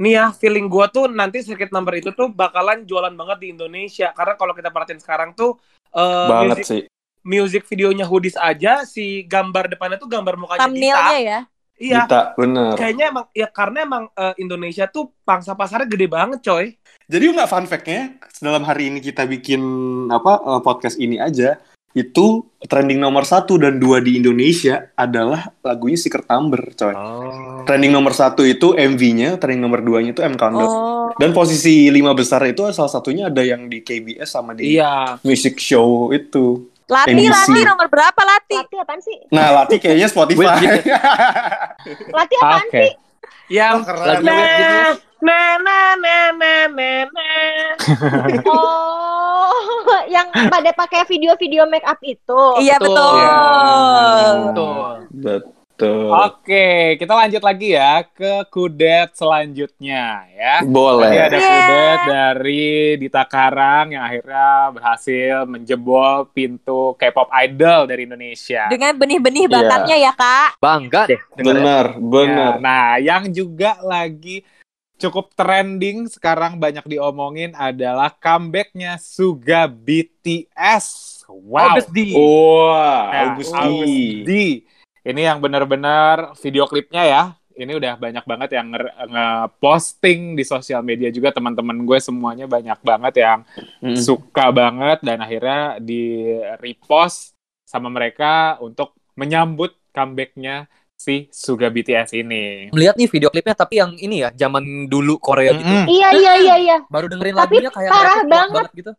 [SPEAKER 4] Nih ya, feeling gua tuh nanti circuit number itu tuh bakalan jualan banget di Indonesia. Karena kalau kita perhatiin sekarang tuh eh,
[SPEAKER 6] banget
[SPEAKER 4] music,
[SPEAKER 6] sih.
[SPEAKER 4] music videonya Hoodies aja si gambar depannya tuh gambar mukanya
[SPEAKER 3] Thumbnailnya
[SPEAKER 4] Dita.
[SPEAKER 3] ya.
[SPEAKER 4] Iya.
[SPEAKER 6] Dita, bener.
[SPEAKER 4] Kayaknya emang ya karena emang eh, Indonesia tuh pangsa pasarnya gede banget, coy.
[SPEAKER 6] Jadi nggak fun fact-nya, dalam hari ini kita bikin apa eh, podcast ini aja, itu trending nomor satu dan dua di Indonesia adalah lagunya Secret Number, coy.
[SPEAKER 5] Oh.
[SPEAKER 6] Trending nomor satu itu MV-nya, trending nomor duanya itu M Countdown.
[SPEAKER 3] Oh.
[SPEAKER 6] Dan posisi lima besar itu salah satunya ada yang di KBS sama di
[SPEAKER 4] Iya.
[SPEAKER 6] music show itu.
[SPEAKER 3] Lati,
[SPEAKER 6] NBC.
[SPEAKER 3] Lati nomor berapa Lati?
[SPEAKER 1] Lati apaan sih?
[SPEAKER 6] Nah, Lati kayaknya Spotify.
[SPEAKER 5] Wait,
[SPEAKER 1] Lati apaan
[SPEAKER 2] Oke.
[SPEAKER 1] sih?
[SPEAKER 4] Yang
[SPEAKER 6] Oh,
[SPEAKER 5] web gitu ya.
[SPEAKER 4] nah nah nah nah nah nah.
[SPEAKER 1] Oh, yang pada pakai video-video make up itu.
[SPEAKER 3] Iya betul.
[SPEAKER 2] Iya.
[SPEAKER 4] Betul.
[SPEAKER 6] Betul.
[SPEAKER 2] Oke, kita lanjut lagi ya ke kudet selanjutnya ya. Tadi
[SPEAKER 6] Boleh.
[SPEAKER 2] ada
[SPEAKER 3] Yeah.
[SPEAKER 2] kudet dari Dita Karang yang akhirnya berhasil menjebol pintu K-pop idol dari Indonesia.
[SPEAKER 3] Dengan benih-benih
[SPEAKER 6] Iya.
[SPEAKER 3] bakatnya ya kak.
[SPEAKER 5] Bangga deh.
[SPEAKER 6] Benar, benar.
[SPEAKER 2] Ya, nah, yang juga lagi cukup trending sekarang banyak diomongin adalah comebacknya Suga BTS. Wow.
[SPEAKER 5] August D.
[SPEAKER 6] Wah,
[SPEAKER 2] Ya,
[SPEAKER 6] August
[SPEAKER 2] August
[SPEAKER 6] D.
[SPEAKER 2] D. Ini yang benar-benar video klipnya ya. Ini udah banyak banget yang nge- nge-posting di sosial media juga teman-teman gue semuanya banyak banget yang
[SPEAKER 6] Mm.
[SPEAKER 2] suka banget dan akhirnya di repost sama mereka untuk menyambut comebacknya si Suga BTS ini.
[SPEAKER 5] Melihat nih video klipnya tapi yang ini ya zaman dulu Korea gitu.
[SPEAKER 2] Mm-mm.
[SPEAKER 1] Iya, iya, iya, iya.
[SPEAKER 5] Baru dengerin
[SPEAKER 1] Tapi
[SPEAKER 5] lagunya kayak
[SPEAKER 1] parah
[SPEAKER 5] kuat
[SPEAKER 1] banget.
[SPEAKER 5] gitu.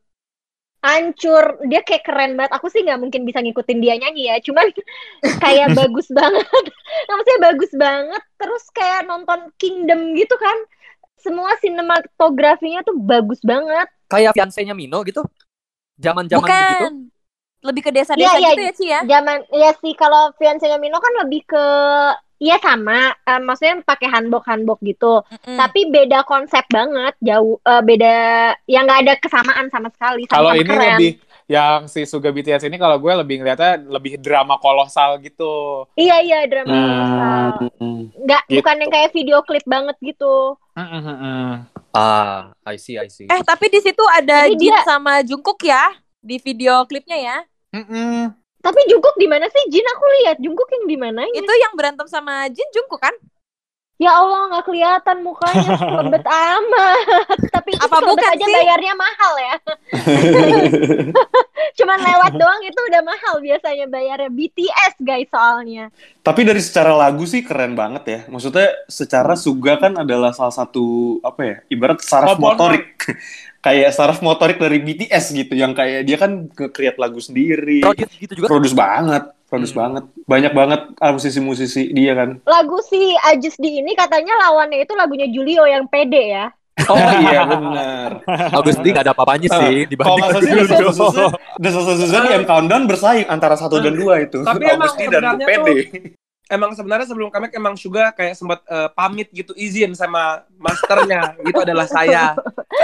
[SPEAKER 1] Hancur. Dia kayak keren banget. Aku sih nggak mungkin bisa ngikutin dia nyanyi ya. Cuman kayak bagus banget. Maksudnya bagus banget. Terus kayak nonton Kingdom gitu kan. Semua sinematografinya tuh bagus banget.
[SPEAKER 5] Kayak fiancenya Mino gitu. Zaman-zaman
[SPEAKER 3] Bukan.
[SPEAKER 5] begitu.
[SPEAKER 3] Lebih ke desa-desa
[SPEAKER 1] Iya, iya.
[SPEAKER 3] gitu ya Ci ya.
[SPEAKER 1] Zaman ya sih kalau fiancé Mino kan lebih ke Iya sama, Eh, maksudnya pakai hanbok-hanbok gitu.
[SPEAKER 3] Mm-mm.
[SPEAKER 1] Tapi beda konsep banget, jauh eh, beda, yang nggak ada kesamaan sama sekali.
[SPEAKER 2] Kalau ini
[SPEAKER 1] keren.
[SPEAKER 2] lebih yang si Suga BTS ini kalau gue lebih ngeliatnya lebih drama kolosal gitu.
[SPEAKER 1] Iya iya drama kolosal.
[SPEAKER 6] Hmm.
[SPEAKER 1] Nggak
[SPEAKER 2] Gitu.
[SPEAKER 1] bukan yang kayak video klip banget gitu.
[SPEAKER 5] Ah, I see, I see.
[SPEAKER 3] Eh tapi di situ ada
[SPEAKER 1] Jadi
[SPEAKER 3] Jin
[SPEAKER 1] dia-
[SPEAKER 3] sama Jungkook ya di video klipnya ya.
[SPEAKER 2] Mm-mm.
[SPEAKER 1] Tapi Jungkook di mana sih? Jin aku lihat Jungkook yang di mananya?
[SPEAKER 3] Itu yang berantem sama Jin Jungkook kan?
[SPEAKER 1] Ya Allah nggak kelihatan mukanya lebet amat. Tapi itu
[SPEAKER 3] Apa bukan
[SPEAKER 1] aja
[SPEAKER 3] sih?
[SPEAKER 1] bayarnya mahal ya. Cuman lewat doang itu udah mahal biasanya bayarnya BTS guys soalnya.
[SPEAKER 6] Tapi dari secara lagu sih keren banget ya. Maksudnya secara Suga kan adalah salah satu apa ya? Ibarat saraf motorik. kayak saraf motorik dari BTS gitu yang kayak dia kan nge-create lagu sendiri.
[SPEAKER 5] Produce gitu juga.
[SPEAKER 6] Produce banget, produce
[SPEAKER 5] Hmm.
[SPEAKER 6] banget. Banyak banget musisi-musisi dia kan.
[SPEAKER 1] Lagu si Ajus di ini katanya lawannya itu lagunya Julio yang pede ya.
[SPEAKER 6] Oh iya benar.
[SPEAKER 5] August D gak ada apa-apanya sih
[SPEAKER 6] Kalau
[SPEAKER 5] dibanding
[SPEAKER 6] salah sih Desa Susa, Desa Susa di M Countdown bersaing antara satu dan dua itu.
[SPEAKER 4] Tapi emang
[SPEAKER 6] August D dan
[SPEAKER 4] sebenarnya
[SPEAKER 6] Pede.
[SPEAKER 4] Emang sebenarnya sebelum comeback emang Suga kayak sempat eh, pamit gitu izin sama masternya. itu adalah saya.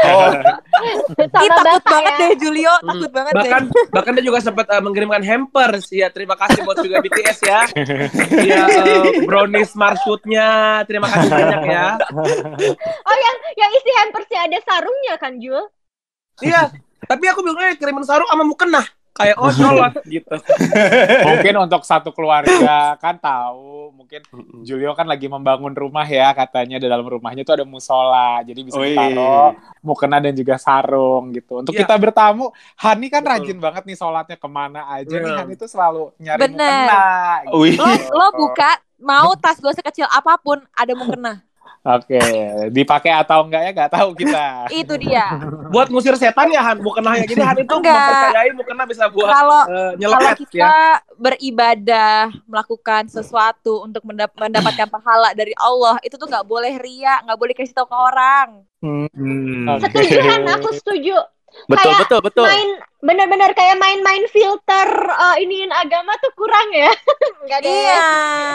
[SPEAKER 6] Oh,
[SPEAKER 3] Ih, takut banget
[SPEAKER 1] ya.
[SPEAKER 3] deh Julio, takut banget
[SPEAKER 4] bahkan
[SPEAKER 3] deh.
[SPEAKER 4] bahkan dia juga sempat eh, mengirimkan hampers ya terima kasih buat juga BTS ya ya eh, brownies marsutnya terima kasih banyak ya
[SPEAKER 1] Oh yang yang isi hampersnya ada sarungnya kan Jul?
[SPEAKER 4] iya tapi aku bingungnya kirimin sarung sama mukena kayak oh nyolot gitu.
[SPEAKER 2] mungkin untuk satu keluarga kan tahu mungkin Julio kan lagi membangun rumah ya katanya di dalam rumahnya itu ada musola jadi bisa
[SPEAKER 6] Oh, iya.
[SPEAKER 2] taruh mukena dan juga sarung gitu untuk
[SPEAKER 4] Iya.
[SPEAKER 2] kita bertamu Hani kan
[SPEAKER 4] Betul.
[SPEAKER 2] rajin banget nih sholatnya ke mana aja nih
[SPEAKER 4] Iya.
[SPEAKER 2] Hani tuh selalu nyari
[SPEAKER 3] Bener.
[SPEAKER 2] mukena
[SPEAKER 6] Wih.
[SPEAKER 3] Lo lo buka mau tas gue sekecil apa pun ada mukena.
[SPEAKER 2] Oke dipakai atau enggak ya nggak tahu kita
[SPEAKER 3] Itu dia.
[SPEAKER 4] Buat ngusir setan ya Han, bukan hanya jadi Han itu
[SPEAKER 3] Enggak.
[SPEAKER 4] mempercayai mukena bisa buat
[SPEAKER 3] Kalau
[SPEAKER 4] eh,
[SPEAKER 3] kalau
[SPEAKER 4] nyelepet
[SPEAKER 3] kita
[SPEAKER 4] ya.
[SPEAKER 3] beribadah melakukan sesuatu untuk mendap- mendapatkan pahala dari Allah itu tuh nggak boleh ria nggak boleh kasih tahu ke orang
[SPEAKER 6] Hmm.
[SPEAKER 2] Oke.
[SPEAKER 1] Setuju Han, aku setuju.
[SPEAKER 5] Betul,
[SPEAKER 1] Kayak
[SPEAKER 5] betul, betul.
[SPEAKER 1] Main bener-bener kayak main-main filter uh, iniin agama tuh kurang ya. Enggak deh.
[SPEAKER 3] iya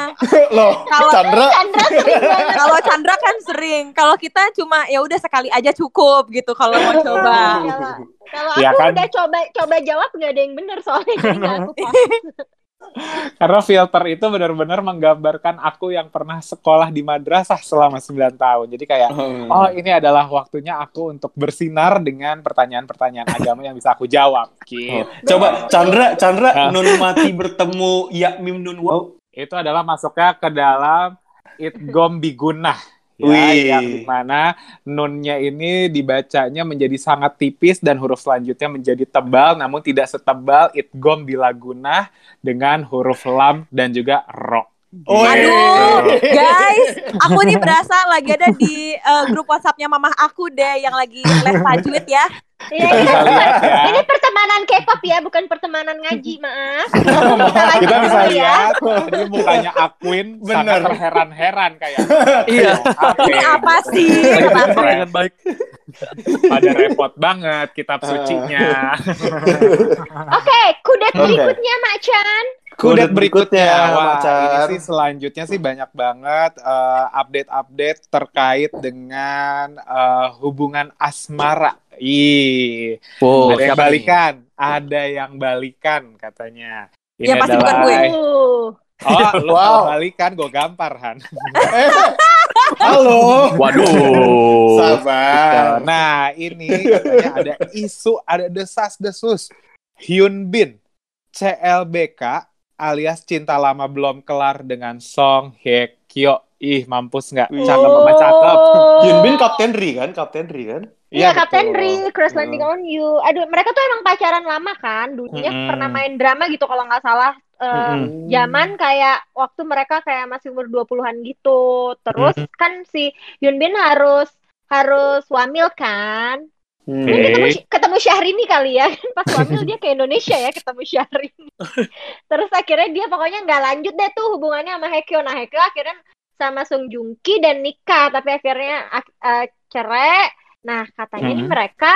[SPEAKER 6] Loh,
[SPEAKER 3] Kalau-
[SPEAKER 6] Chandra
[SPEAKER 3] kalau Chandra kan sering kalau kita cuma ya udah sekali aja cukup gitu kalau mau coba
[SPEAKER 1] Kalau
[SPEAKER 2] Iya
[SPEAKER 1] aku
[SPEAKER 2] kan?
[SPEAKER 1] udah coba coba jawab nggak ada yang bener soalnya jadi nggak aku.
[SPEAKER 2] Karena filter itu benar-benar menggambarkan aku yang pernah sekolah di madrasah selama 9 tahun. Jadi kayak, oh ini adalah waktunya aku untuk bersinar dengan pertanyaan-pertanyaan agama yang bisa aku jawab. Gitu.
[SPEAKER 6] Coba Chandra, Chandra nun mati bertemu ya mim nun wow.
[SPEAKER 2] Itu adalah masuknya ke dalam idgom bigunah. Ya,
[SPEAKER 6] Wih.
[SPEAKER 2] yang di mana nunnya ini dibacanya menjadi sangat tipis dan huruf selanjutnya menjadi tebal namun tidak setebal idgom bilagunah dengan huruf lam dan juga ro.
[SPEAKER 6] Oh,
[SPEAKER 3] aduh guys aku nih berasa lagi ada di eh, grup WhatsAppnya mamah aku deh yang lagi les tajwid ya
[SPEAKER 1] Iya,
[SPEAKER 2] Kita
[SPEAKER 1] ini,
[SPEAKER 2] bisa lihat ya.
[SPEAKER 1] ini pertemanan K-pop ya, bukan pertemanan ngaji, maaf.
[SPEAKER 2] Kita bisa
[SPEAKER 1] dulu ya.
[SPEAKER 2] lihat tadi mukanya Aquin sangat
[SPEAKER 6] Bener.
[SPEAKER 2] terheran-heran kayak.
[SPEAKER 5] Iya.
[SPEAKER 3] Ini apa sih
[SPEAKER 5] dengan baik.
[SPEAKER 2] Pada repot banget kitab sucinya.
[SPEAKER 1] Oke, kudet
[SPEAKER 6] Oke.
[SPEAKER 1] berikutnya, Mak Chan.
[SPEAKER 2] Kudet berikutnya, wah
[SPEAKER 6] Macan.
[SPEAKER 2] ini sih selanjutnya sih banyak banget eh, update-update terkait dengan eh, hubungan asmara. Ih,
[SPEAKER 5] Wow,
[SPEAKER 2] ada yang balikan, ada yang balikan katanya. Ini
[SPEAKER 3] Ya, pasti bukan gue.
[SPEAKER 1] Uh,
[SPEAKER 2] Oh, lu
[SPEAKER 6] Wow.
[SPEAKER 2] balikan gue gampar, Han.
[SPEAKER 6] Halo.
[SPEAKER 5] Waduh.
[SPEAKER 6] Sabar.
[SPEAKER 2] Nah, ini katanya ada isu, ada desas-desus. Hyun Bin, CLBK alias cinta lama belum kelar dengan Song Hye Kyo. Ih, mampus nggak? Cakep apa cakep?
[SPEAKER 6] Hyun Bin Kapten Ri kan? Kapten Ri kan?
[SPEAKER 1] Iya,
[SPEAKER 2] betul.
[SPEAKER 1] Kapten Ri, Crash Landing on You. Aduh, mereka tuh emang pacaran lama kan. Dulunya
[SPEAKER 2] Mm-mm.
[SPEAKER 1] pernah main drama gitu kalau nggak salah. Eh,
[SPEAKER 2] Mm-mm.
[SPEAKER 1] zaman kayak waktu mereka kayak masih umur 20-an gitu. Terus kan si Hyun Bin harus harus wamil kan.
[SPEAKER 6] Hmm.
[SPEAKER 1] Mungkin ketemu, ketemu Syahrini kali ya. Pas wamil dia ke Indonesia ya ketemu Syahrini. Terus akhirnya dia pokoknya nggak lanjut deh tuh hubungannya sama Hekyo. Nah Hekyo akhirnya sama Sung Joong Ki dan nikah. Tapi akhirnya ak- eh, cerai. Nah katanya ini
[SPEAKER 2] Mhm.
[SPEAKER 1] mereka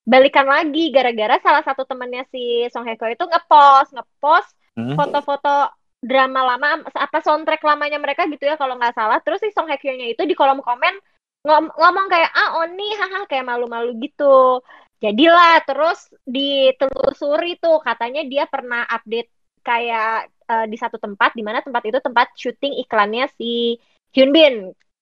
[SPEAKER 1] balikan lagi gara-gara salah satu temannya si Song Hye Kyo itu ngepost ngepost
[SPEAKER 2] Hmm.
[SPEAKER 1] foto-foto drama lama apa soundtrack lamanya mereka gitu ya kalau nggak salah terus si Song Hye Kyo-nya itu di kolom komen ngom- ngomong kayak ah Oni haha kayak malu-malu gitu. Jadilah terus ditelusuri tuh katanya dia pernah update kayak eh, di satu tempat di mana tempat itu tempat syuting iklannya si Hyun Bin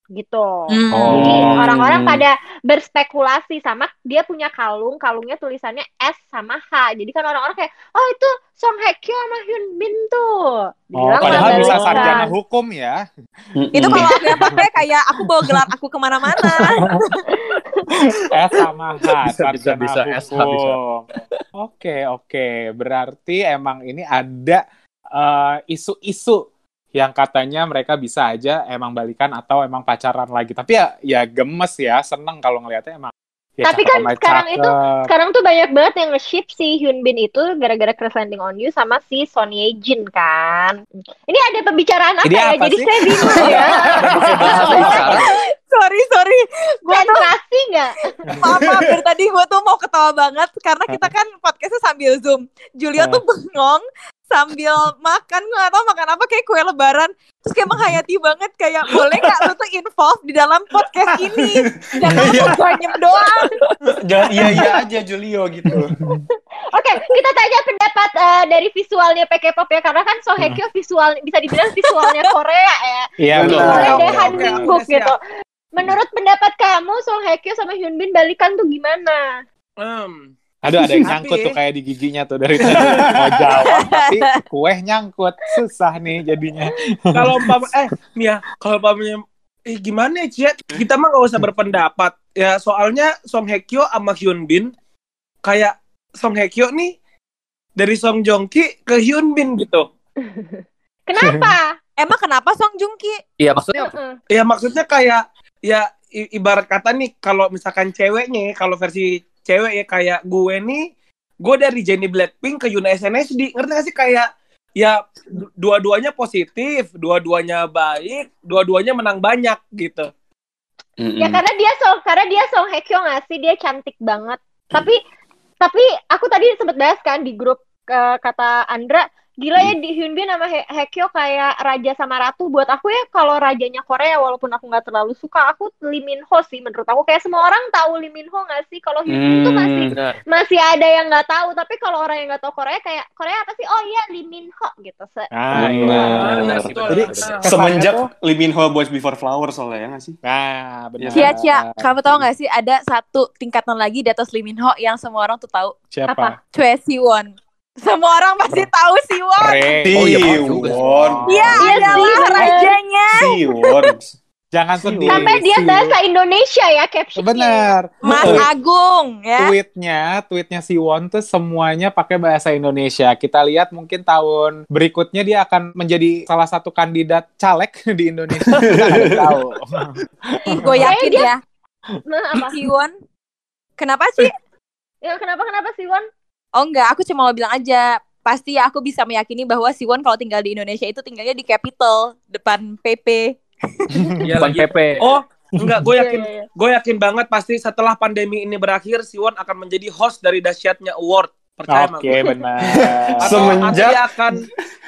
[SPEAKER 1] gitu
[SPEAKER 3] Hmm.
[SPEAKER 1] jadi
[SPEAKER 2] Oh.
[SPEAKER 1] orang-orang pada berspekulasi sama dia punya kalung, kalungnya tulisannya S sama H. Jadi kan orang-orang kayak, oh itu Song Hye Kyo sama Hyun Bin tuh.
[SPEAKER 2] Oh, padahal bisa sarjana hukum ya.
[SPEAKER 3] itu kalau aku yang pakai kayak aku bawa gelar aku ke mana-mana
[SPEAKER 2] S sama H,
[SPEAKER 5] Bisa, bisa, bisa, S, H, bisa.
[SPEAKER 2] hukum. Oke, oke. Berarti emang ini ada eh, isu-isu yang katanya mereka bisa aja emang balikan atau emang pacaran lagi. Tapi ya ya gemes ya, seneng kalau ngelihatnya emang. Ya,
[SPEAKER 1] Tapi
[SPEAKER 2] cakep
[SPEAKER 1] kan sekarang
[SPEAKER 2] cakep.
[SPEAKER 1] itu Sekarang tuh banyak banget yang nge-ship si Hyun Bin itu gara-gara Crash Landing on You sama si Son Ye Jin kan. Ini ada pembicaraan apa
[SPEAKER 2] Ini
[SPEAKER 1] ya?
[SPEAKER 2] apa
[SPEAKER 1] Jadi
[SPEAKER 2] sih?
[SPEAKER 1] saya bingung ya.
[SPEAKER 3] Sorry sorry gue tuh
[SPEAKER 1] Sensasi nggak?
[SPEAKER 3] maaf maaf dari tadi gue tuh mau ketawa banget karena kita kan podcastnya sambil zoom Julio tuh bengong sambil makan gue gak tau makan apa kayak kue lebaran terus kayak menghayati banget kayak boleh gak lu tuh involve di dalam podcast ini jangan lu ganyem doang
[SPEAKER 6] Jangan iya iya aja Julio gitu.
[SPEAKER 1] Oke, kita tanya pendapat eh, dari visualnya PK-pop ya karena kan Song Hye Kyo visual bisa dibilang visualnya Korea ya.
[SPEAKER 2] Iya, betul.
[SPEAKER 6] Benar.
[SPEAKER 1] Mulai
[SPEAKER 6] Oke,
[SPEAKER 1] dari
[SPEAKER 6] oke,
[SPEAKER 1] Han
[SPEAKER 4] oke,
[SPEAKER 1] Mingbuk
[SPEAKER 4] oke,
[SPEAKER 1] gitu. Menurut pendapat kamu Song Hye Kyo sama Hyun Bin balikan tuh gimana?
[SPEAKER 4] Em,
[SPEAKER 2] Aduh ada yang
[SPEAKER 4] Tapi-
[SPEAKER 2] nyangkut tuh kayak di giginya tuh dari tadi mau jawab tapi kue nyangkut susah nih jadinya.
[SPEAKER 4] kalau umpama eh Mia kalau umpamanya eh gimana ya Cia kita mah gak usah berpendapat ya soalnya Song Hye Kyo sama Hyun Bin kayak Song Hye Kyo nih dari Song Joong Ki ke Hyun Bin gitu
[SPEAKER 1] Kenapa?
[SPEAKER 3] Emang kenapa Song Joong Ki?
[SPEAKER 5] Iya maksudnya
[SPEAKER 1] Heeh.
[SPEAKER 4] ya maksudnya kayak ya i- ibarat kata nih kalau misalkan ceweknya kalau versi cewek ya kayak gue nih gue dari Jennie Blackpink ke Yuna SNSD ngerti gak sih kayak ya du- dua-duanya positif dua-duanya baik dua-duanya menang banyak gitu.
[SPEAKER 1] Ya karena dia Song karena dia Song Hye Kyo nggak sih dia cantik banget. Tapi tapi aku tadi sempet bahas kan di grup eh, kata Andra gila ya di Hyun Bin sama Hye Hye Kyo kayak raja sama ratu buat aku ya kalau rajanya Korea walaupun aku nggak terlalu suka aku Lee Min Ho sih menurut aku kayak semua orang tahu Lee Min Ho nggak sih kalau Hyun Bin tuh masih
[SPEAKER 6] Hmm.
[SPEAKER 5] benar.
[SPEAKER 1] masih ada yang nggak tahu tapi kalau orang yang nggak tahu Korea kayak Korea apa sih oh iya Lee Min Ho gitu Se-
[SPEAKER 2] Nah,
[SPEAKER 6] Benar.
[SPEAKER 2] iya.
[SPEAKER 6] Benar.
[SPEAKER 4] Betul.
[SPEAKER 6] Jadi semenjak
[SPEAKER 2] tuh-
[SPEAKER 6] Lee Min Ho Boys Before Flowers soalnya ya nggak sih?
[SPEAKER 2] Nah, benar.
[SPEAKER 3] Cia Cia, kamu tahu nggak sih ada satu tingkatan lagi di atas Lee Min Ho yang semua orang tuh tahu
[SPEAKER 2] Siapa?
[SPEAKER 1] Apa?
[SPEAKER 3] Choi Siwon. Semua orang pasti tahu Siwon.
[SPEAKER 2] Re.
[SPEAKER 5] Oh, iya.
[SPEAKER 6] Siwon.
[SPEAKER 1] Iya
[SPEAKER 3] adalah rajanya.
[SPEAKER 6] Siwon.
[SPEAKER 2] Jangan sedih.
[SPEAKER 1] sampai dia
[SPEAKER 2] Si-
[SPEAKER 1] bahasa Indonesia ya captionnya
[SPEAKER 2] Benar.
[SPEAKER 3] Mas Agung ya.
[SPEAKER 2] Tweetnya, tweetnya si Won tuh semuanya pakai bahasa Indonesia. Kita lihat mungkin tahun berikutnya dia akan menjadi salah satu kandidat caleg di Indonesia. Tahu.
[SPEAKER 3] Gue yakin
[SPEAKER 1] dia-
[SPEAKER 3] ya.
[SPEAKER 1] nah apa
[SPEAKER 3] Siwon. Kenapa sih?
[SPEAKER 1] ya kenapa kenapa sih Won
[SPEAKER 3] Oh enggak, aku cuma mau bilang aja. Pasti ya aku bisa meyakini bahwa Siwon kalau tinggal di Indonesia itu tinggalnya di capital depan PP.
[SPEAKER 4] Iya
[SPEAKER 5] Bukan
[SPEAKER 4] lagi.
[SPEAKER 5] PP.
[SPEAKER 4] oh enggak gue
[SPEAKER 1] Iya,
[SPEAKER 4] yakin
[SPEAKER 1] iya, iya.
[SPEAKER 4] gue yakin banget pasti setelah pandemi ini berakhir Siwon akan menjadi host dari dahsyatnya award percaya
[SPEAKER 2] Oke,
[SPEAKER 4] gue.
[SPEAKER 2] benar.
[SPEAKER 4] atau,
[SPEAKER 6] Semenjak-
[SPEAKER 4] atau dia akan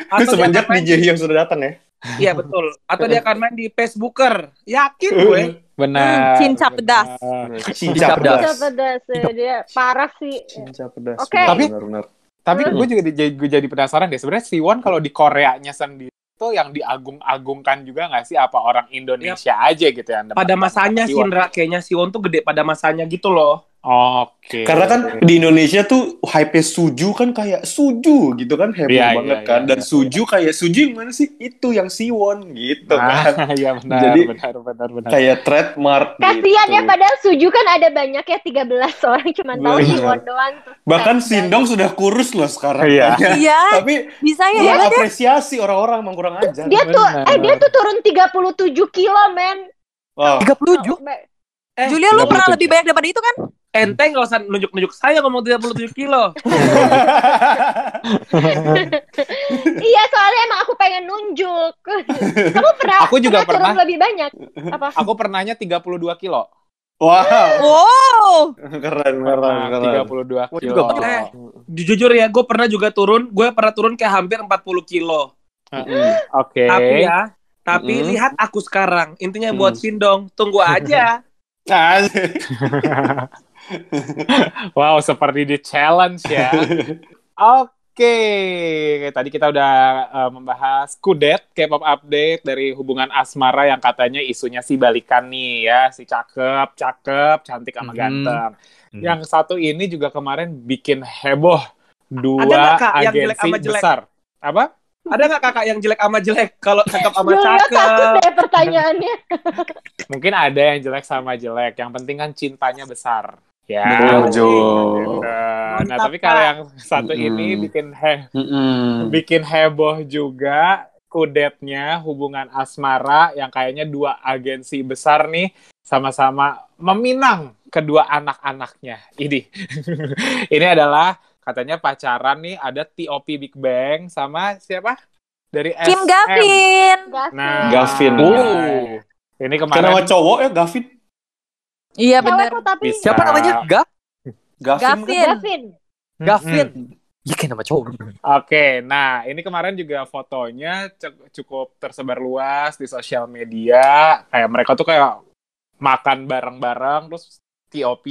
[SPEAKER 4] atau dia
[SPEAKER 6] Semenjak
[SPEAKER 4] akan
[SPEAKER 6] DJ yang sudah datang ya.
[SPEAKER 4] Iya betul. Atau dia akan main di Facebooker. Yakin gue.
[SPEAKER 2] Benar.
[SPEAKER 3] Cincap pedas.
[SPEAKER 2] benar.
[SPEAKER 6] Cinca
[SPEAKER 5] Cincap
[SPEAKER 6] pedas.
[SPEAKER 1] Siapa pedas ya, dia parah sih
[SPEAKER 6] Cinca pedas.
[SPEAKER 1] Oke.
[SPEAKER 6] Benar,
[SPEAKER 2] Tapi-
[SPEAKER 6] benar, benar.
[SPEAKER 2] Tapi
[SPEAKER 6] Hmm.
[SPEAKER 2] gue juga di- gue jadi penasaran deh. Sebenarnya si Won kalau di Koreanya sendiri itu yang diagung-agungkan juga nggak sih apa orang Indonesia aja gitu yang
[SPEAKER 4] Pada masanya
[SPEAKER 2] si
[SPEAKER 4] sih kayaknya Siwon tuh gede pada masanya gitu loh.
[SPEAKER 2] Oke.
[SPEAKER 6] Karena kan di Indonesia tuh hype suju kan kayak suju gitu kan heboh
[SPEAKER 2] Iya,
[SPEAKER 6] banget
[SPEAKER 2] iya,
[SPEAKER 6] kan
[SPEAKER 2] iya,
[SPEAKER 6] dan
[SPEAKER 2] iya.
[SPEAKER 6] suju kayak suju yang mana sih itu yang siwon gitu kan
[SPEAKER 2] Nah, iya benar,
[SPEAKER 6] Jadi-
[SPEAKER 2] benar, benar, benar.
[SPEAKER 6] kayak trademark
[SPEAKER 1] kasihan
[SPEAKER 6] gitu.
[SPEAKER 1] ya padahal Suju kan ada banyak ya 13 orang cuma tahu
[SPEAKER 6] Bener.
[SPEAKER 1] si Won doang tuh.
[SPEAKER 6] bahkan
[SPEAKER 1] Nah,
[SPEAKER 6] Sindong sudah kurus loh sekarang
[SPEAKER 2] Iya.
[SPEAKER 6] katanya.
[SPEAKER 3] Iya,
[SPEAKER 6] tapi
[SPEAKER 3] bisa ya ya.
[SPEAKER 6] apresiasi orang-orang emang kurang ajar
[SPEAKER 1] dia tuh eh dia tuh turun 37 kilo men
[SPEAKER 6] wow
[SPEAKER 5] 37.
[SPEAKER 4] Eh,
[SPEAKER 3] Julia lu pernah
[SPEAKER 2] 37.
[SPEAKER 3] lebih banyak daripada itu kan?
[SPEAKER 4] Ente nggak usah nunjuk-nunjuk saya ngomong 37 kilo.
[SPEAKER 1] iya soalnya emang aku pengen nunjuk kamu pernah
[SPEAKER 2] Aku juga
[SPEAKER 1] turun
[SPEAKER 2] pernah.
[SPEAKER 1] lebih banyak apa
[SPEAKER 2] Aku pernahnya 32 kilo.
[SPEAKER 6] wow
[SPEAKER 3] Wow.
[SPEAKER 6] keren keren
[SPEAKER 2] Pernah
[SPEAKER 6] keren
[SPEAKER 2] 32
[SPEAKER 5] Gua
[SPEAKER 2] kilo.
[SPEAKER 5] juga pernah.
[SPEAKER 4] Eh, jujur ya, gue pernah juga turun. Gue pernah turun kayak hampir 40 kilo.
[SPEAKER 2] Heeh. Oke.
[SPEAKER 4] Tapi ya, tapi
[SPEAKER 6] Mm-mm.
[SPEAKER 4] lihat aku sekarang. Intinya buat
[SPEAKER 6] Mm.
[SPEAKER 4] Sindong, tunggu aja.
[SPEAKER 2] Wow, seperti di challenge ya. Oke, tadi kita udah eh, membahas kudet K-pop update dari hubungan asmara yang katanya isunya si balikan nih ya, si cakep, cakep, cantik sama
[SPEAKER 5] Mhm.
[SPEAKER 2] ganteng.
[SPEAKER 5] Hmm.
[SPEAKER 2] Yang satu ini juga kemarin bikin heboh dua
[SPEAKER 4] Ada Kak, yang jelek
[SPEAKER 2] agensi
[SPEAKER 4] sama jelek?
[SPEAKER 2] besar. Apa?
[SPEAKER 4] Ada nggak kakak yang jelek sama jelek? Kalau cakep sama
[SPEAKER 1] takut
[SPEAKER 4] cakep.
[SPEAKER 1] deh pertanyaannya
[SPEAKER 2] Mungkin ada yang jelek sama jelek. Yang penting kan cintanya besar. Ya.
[SPEAKER 6] Betul, Jo.
[SPEAKER 2] Gitu. Nah, tapi kalau yang satu ini
[SPEAKER 6] Mm-mm.
[SPEAKER 2] bikin he
[SPEAKER 6] Mm-mm.
[SPEAKER 2] bikin heboh juga kudetnya hubungan asmara yang kayaknya dua agensi besar nih sama-sama meminang kedua anak-anaknya. Ini ini adalah katanya pacaran nih ada TOP Big Bang sama siapa? Dari
[SPEAKER 3] Kim
[SPEAKER 2] SM.
[SPEAKER 3] Gavin.
[SPEAKER 2] Nah,
[SPEAKER 6] Gavin.
[SPEAKER 2] Oh. Ini kemarin
[SPEAKER 6] nama cowok ya Gavin
[SPEAKER 3] Iya benar.
[SPEAKER 1] kok tapi
[SPEAKER 2] Bisa.
[SPEAKER 5] Siapa namanya? Ga?
[SPEAKER 6] Gavin,
[SPEAKER 3] Gavin.
[SPEAKER 1] Gavin
[SPEAKER 5] Gavin. Iya kayak nama cowok.
[SPEAKER 2] Oke, nah ini kemarin juga fotonya cu- cukup tersebar luas di sosial media. Kayak mereka tuh kayak makan bareng-bareng, terus TOP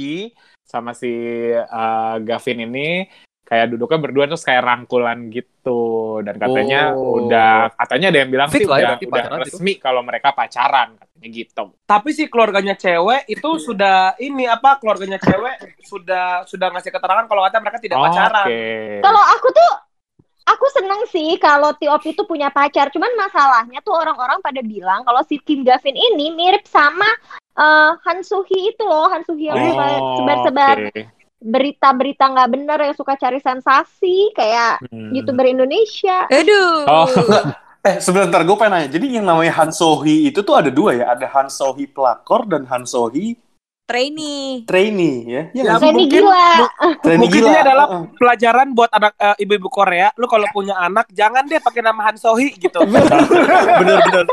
[SPEAKER 2] sama si uh, Gavin ini kayak duduknya berdua terus kayak rangkulan gitu dan katanya
[SPEAKER 5] Oh.
[SPEAKER 2] udah katanya ada yang bilang
[SPEAKER 5] Fix
[SPEAKER 2] sih
[SPEAKER 5] lah ya
[SPEAKER 2] udah, udah
[SPEAKER 5] pacaran itu.
[SPEAKER 2] resmi kalau mereka pacaran katanya gitu.
[SPEAKER 4] Tapi si keluarganya cewek itu sudah ini apa keluarganya cewek sudah sudah ngasih keterangan kalau katanya mereka tidak pacaran.
[SPEAKER 2] Oke.
[SPEAKER 1] Kalau aku tuh aku seneng sih kalau T.O.P itu punya pacar. Cuman masalahnya tuh orang-orang pada bilang kalau si Kim Gavin ini mirip sama eh, Han Suhi itu loh, Han Suhi yang
[SPEAKER 2] Oh,
[SPEAKER 1] sebar-sebar
[SPEAKER 2] oke.
[SPEAKER 1] Berita-berita nggak benar yang suka cari sensasi kayak
[SPEAKER 2] Hmm.
[SPEAKER 1] youtuber Indonesia.
[SPEAKER 3] Aduh.
[SPEAKER 2] Oh.
[SPEAKER 6] Eh sebentar gue pengen nanya. Jadi yang namanya Han Sohee itu tuh ada dua ya. Ada Han Sohee pelakor dan Han Sohee
[SPEAKER 3] Trainee.
[SPEAKER 6] trainee ya.
[SPEAKER 4] Ya,
[SPEAKER 6] sih?
[SPEAKER 1] Ini
[SPEAKER 4] mungkin-
[SPEAKER 1] gila.
[SPEAKER 6] Trainee
[SPEAKER 4] Mungkin
[SPEAKER 6] gila.
[SPEAKER 4] ini adalah pelajaran buat anak eh, ibu-ibu Korea. Lu kalau punya anak jangan deh pakai nama Han Sohee gitu.
[SPEAKER 6] bener-bener.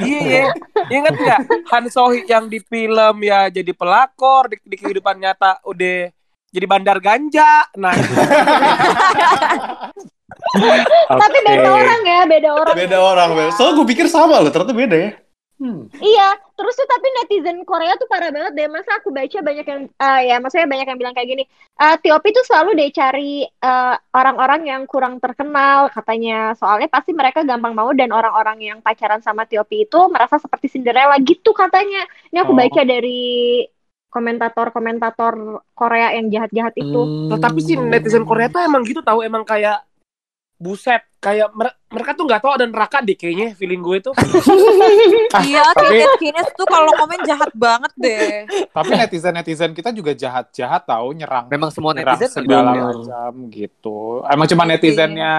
[SPEAKER 4] Iya, iya. Ingat nggak Han Sohee yang di film ya jadi pelakor di, di kehidupan nyata udah jadi bandar ganja. Nah,
[SPEAKER 1] Tapi beda orang ya, beda orang.
[SPEAKER 6] Beda orang. Beda. Soalnya gue pikir sama loh. Ternyata beda ya. Hmm.
[SPEAKER 1] Iya, terus tuh tapi netizen Korea tuh parah banget deh. Masa aku baca banyak yang, eh, ya maksudnya banyak yang bilang kayak gini, eh T.O.P tuh selalu deh cari eh, orang-orang yang kurang terkenal katanya. Soalnya pasti mereka gampang mau dan orang-orang yang pacaran sama T.O.P itu merasa seperti Cinderella gitu katanya. Ini aku
[SPEAKER 2] Oh.
[SPEAKER 1] baca dari komentator-komentator Korea yang jahat-jahat itu.
[SPEAKER 4] Nah, tapi sih netizen Korea tuh emang gitu tahu emang kayak buset kayak mer- mereka tuh nggak tahu ada neraka deh kayaknya feeling gue tuh.
[SPEAKER 3] Iya,
[SPEAKER 2] Tapi-
[SPEAKER 3] Kines tuh kalau komen jahat banget deh.
[SPEAKER 2] Tapi netizen-netizen kita juga jahat-jahat tahu nyerang
[SPEAKER 5] Memang semua netizen
[SPEAKER 2] segala macam gitu. Emang cuma netizennya